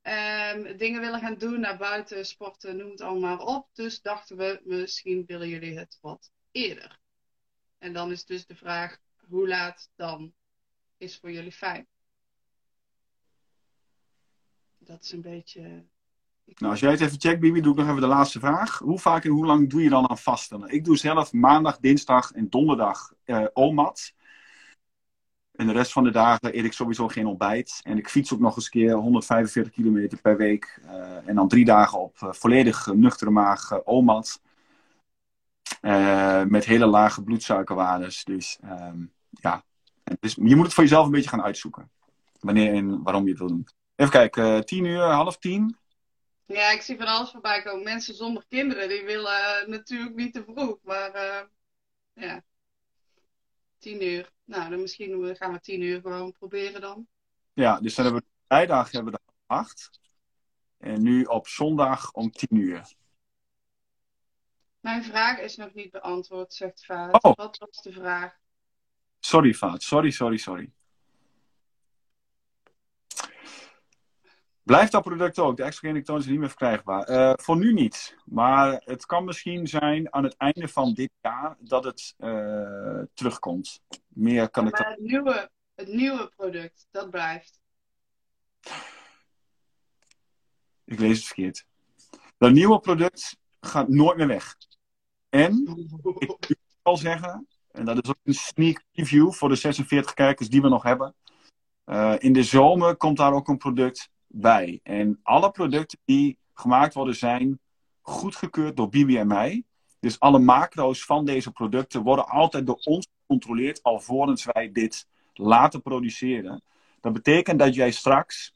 S2: Um, dingen willen gaan doen, naar buiten, sporten, noem het allemaal op. Dus dachten we, misschien willen jullie het wat eerder. En dan is dus de vraag, hoe laat dan is voor jullie fijn? Dat is een beetje
S1: Nou, als jij het even checkt, Bibi, doe ik nog even de laatste vraag. Hoe vaak en hoe lang doe je dan aan vasten? Ik doe zelf maandag, dinsdag en donderdag OMAD. En de rest van de dagen eet ik sowieso geen ontbijt. En ik fiets ook nog eens een keer 145 kilometer per week. Uh, en dan drie dagen op uh, volledig nuchtere maag uh, OMAD. met hele lage bloedsuikerwaardes. Dus um, ja, dus je moet het voor jezelf een beetje gaan uitzoeken. Wanneer en waarom je het wil doen. Even kijken, tien uur, half tien.
S2: Ja, ik zie van alles voorbij komen. Mensen zonder kinderen, die willen natuurlijk niet te vroeg. Maar ja, tien uur. Nou, dan misschien gaan we tien uur gewoon proberen dan.
S1: Ja, dus dan hebben we vrijdag hebben we de acht. En nu op zondag om tien uur.
S2: Mijn vraag is nog niet beantwoord, zegt Vaat. Oh. Wat was de vraag?
S1: Sorry, Vaat. Sorry, sorry, sorry. Blijft dat product ook? De extra toon is niet meer verkrijgbaar. Uh, voor nu niet. Maar het kan misschien zijn aan het einde van dit jaar dat het uh, terugkomt. Meer kan
S2: ja,
S1: ik
S2: maar het nieuwe, het nieuwe product, dat blijft.
S1: Ik lees het verkeerd. Dat nieuwe product gaat nooit meer weg. En, ik wil zeggen, en dat is ook een sneak preview voor de 46 kijkers die we nog hebben. Uh, in de zomer komt daar ook een product bij. En alle producten die gemaakt worden zijn goedgekeurd door Bibi en mij. Dus alle macro's van deze producten worden altijd door ons gecontroleerd alvorens wij dit laten produceren. Dat betekent dat jij straks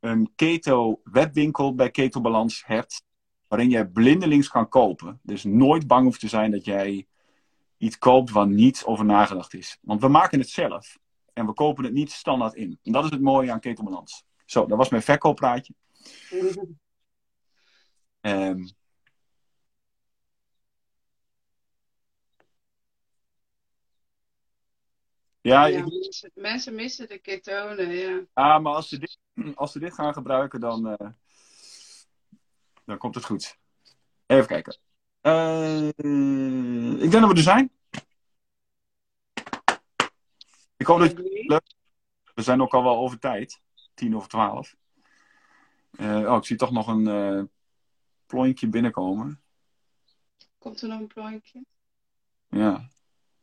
S1: een keto webwinkel bij Keto Balans hebt waarin jij blindelings kan kopen. Dus nooit bang hoeft te zijn dat jij iets koopt waar niet over nagedacht is. Want we maken het zelf en we kopen het niet standaard in. En dat is het mooie aan Keto Balans. Zo, dat was mijn verkooppraatje. um,
S2: ja, ja ik... mensen, missen de ketonen, ja.
S1: Ah, maar als ze dit, als ze dit gaan gebruiken, dan, uh, dan komt het goed. Even kijken. Uh, ik denk dat we er zijn. Ik hoop dat het leuk We zijn ook al wel over tijd tien of twaalf. Uh, oh, ik zie toch nog een uh, plonkje binnenkomen.
S2: Komt er nog een plonkje?
S1: Ja.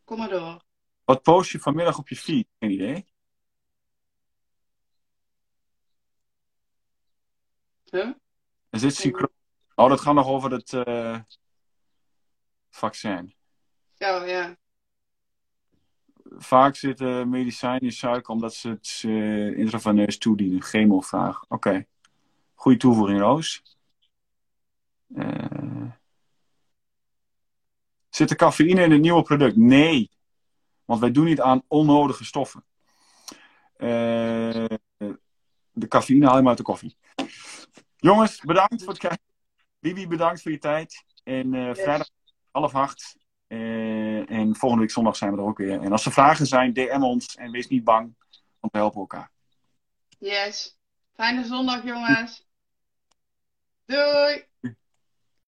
S2: Kom maar door.
S1: Wat post je vanmiddag op je feed? Geen idee.
S2: Huh?
S1: Is dit synchroon? Oh, dat gaat nog over het uh, vaccin.
S2: Oh, ja
S1: vaak zitten medicijnen in suiker omdat ze het uh, intraveneus toedienen. Chemovraag. Oké. Okay. Goede toevoeging, Roos. Uh, zit er cafeïne in het nieuwe product? Nee. Want wij doen niet aan onnodige stoffen. Uh, de cafeïne haal je maar uit de koffie. Jongens, bedankt voor het kijken. Bibi, bedankt voor je tijd. En yes. vrijdag half acht uh, en volgende week zondag zijn we er ook weer. En als er vragen zijn, DM ons en wees niet bang, want we helpen elkaar.
S2: Yes. Fijne zondag, jongens. Doei.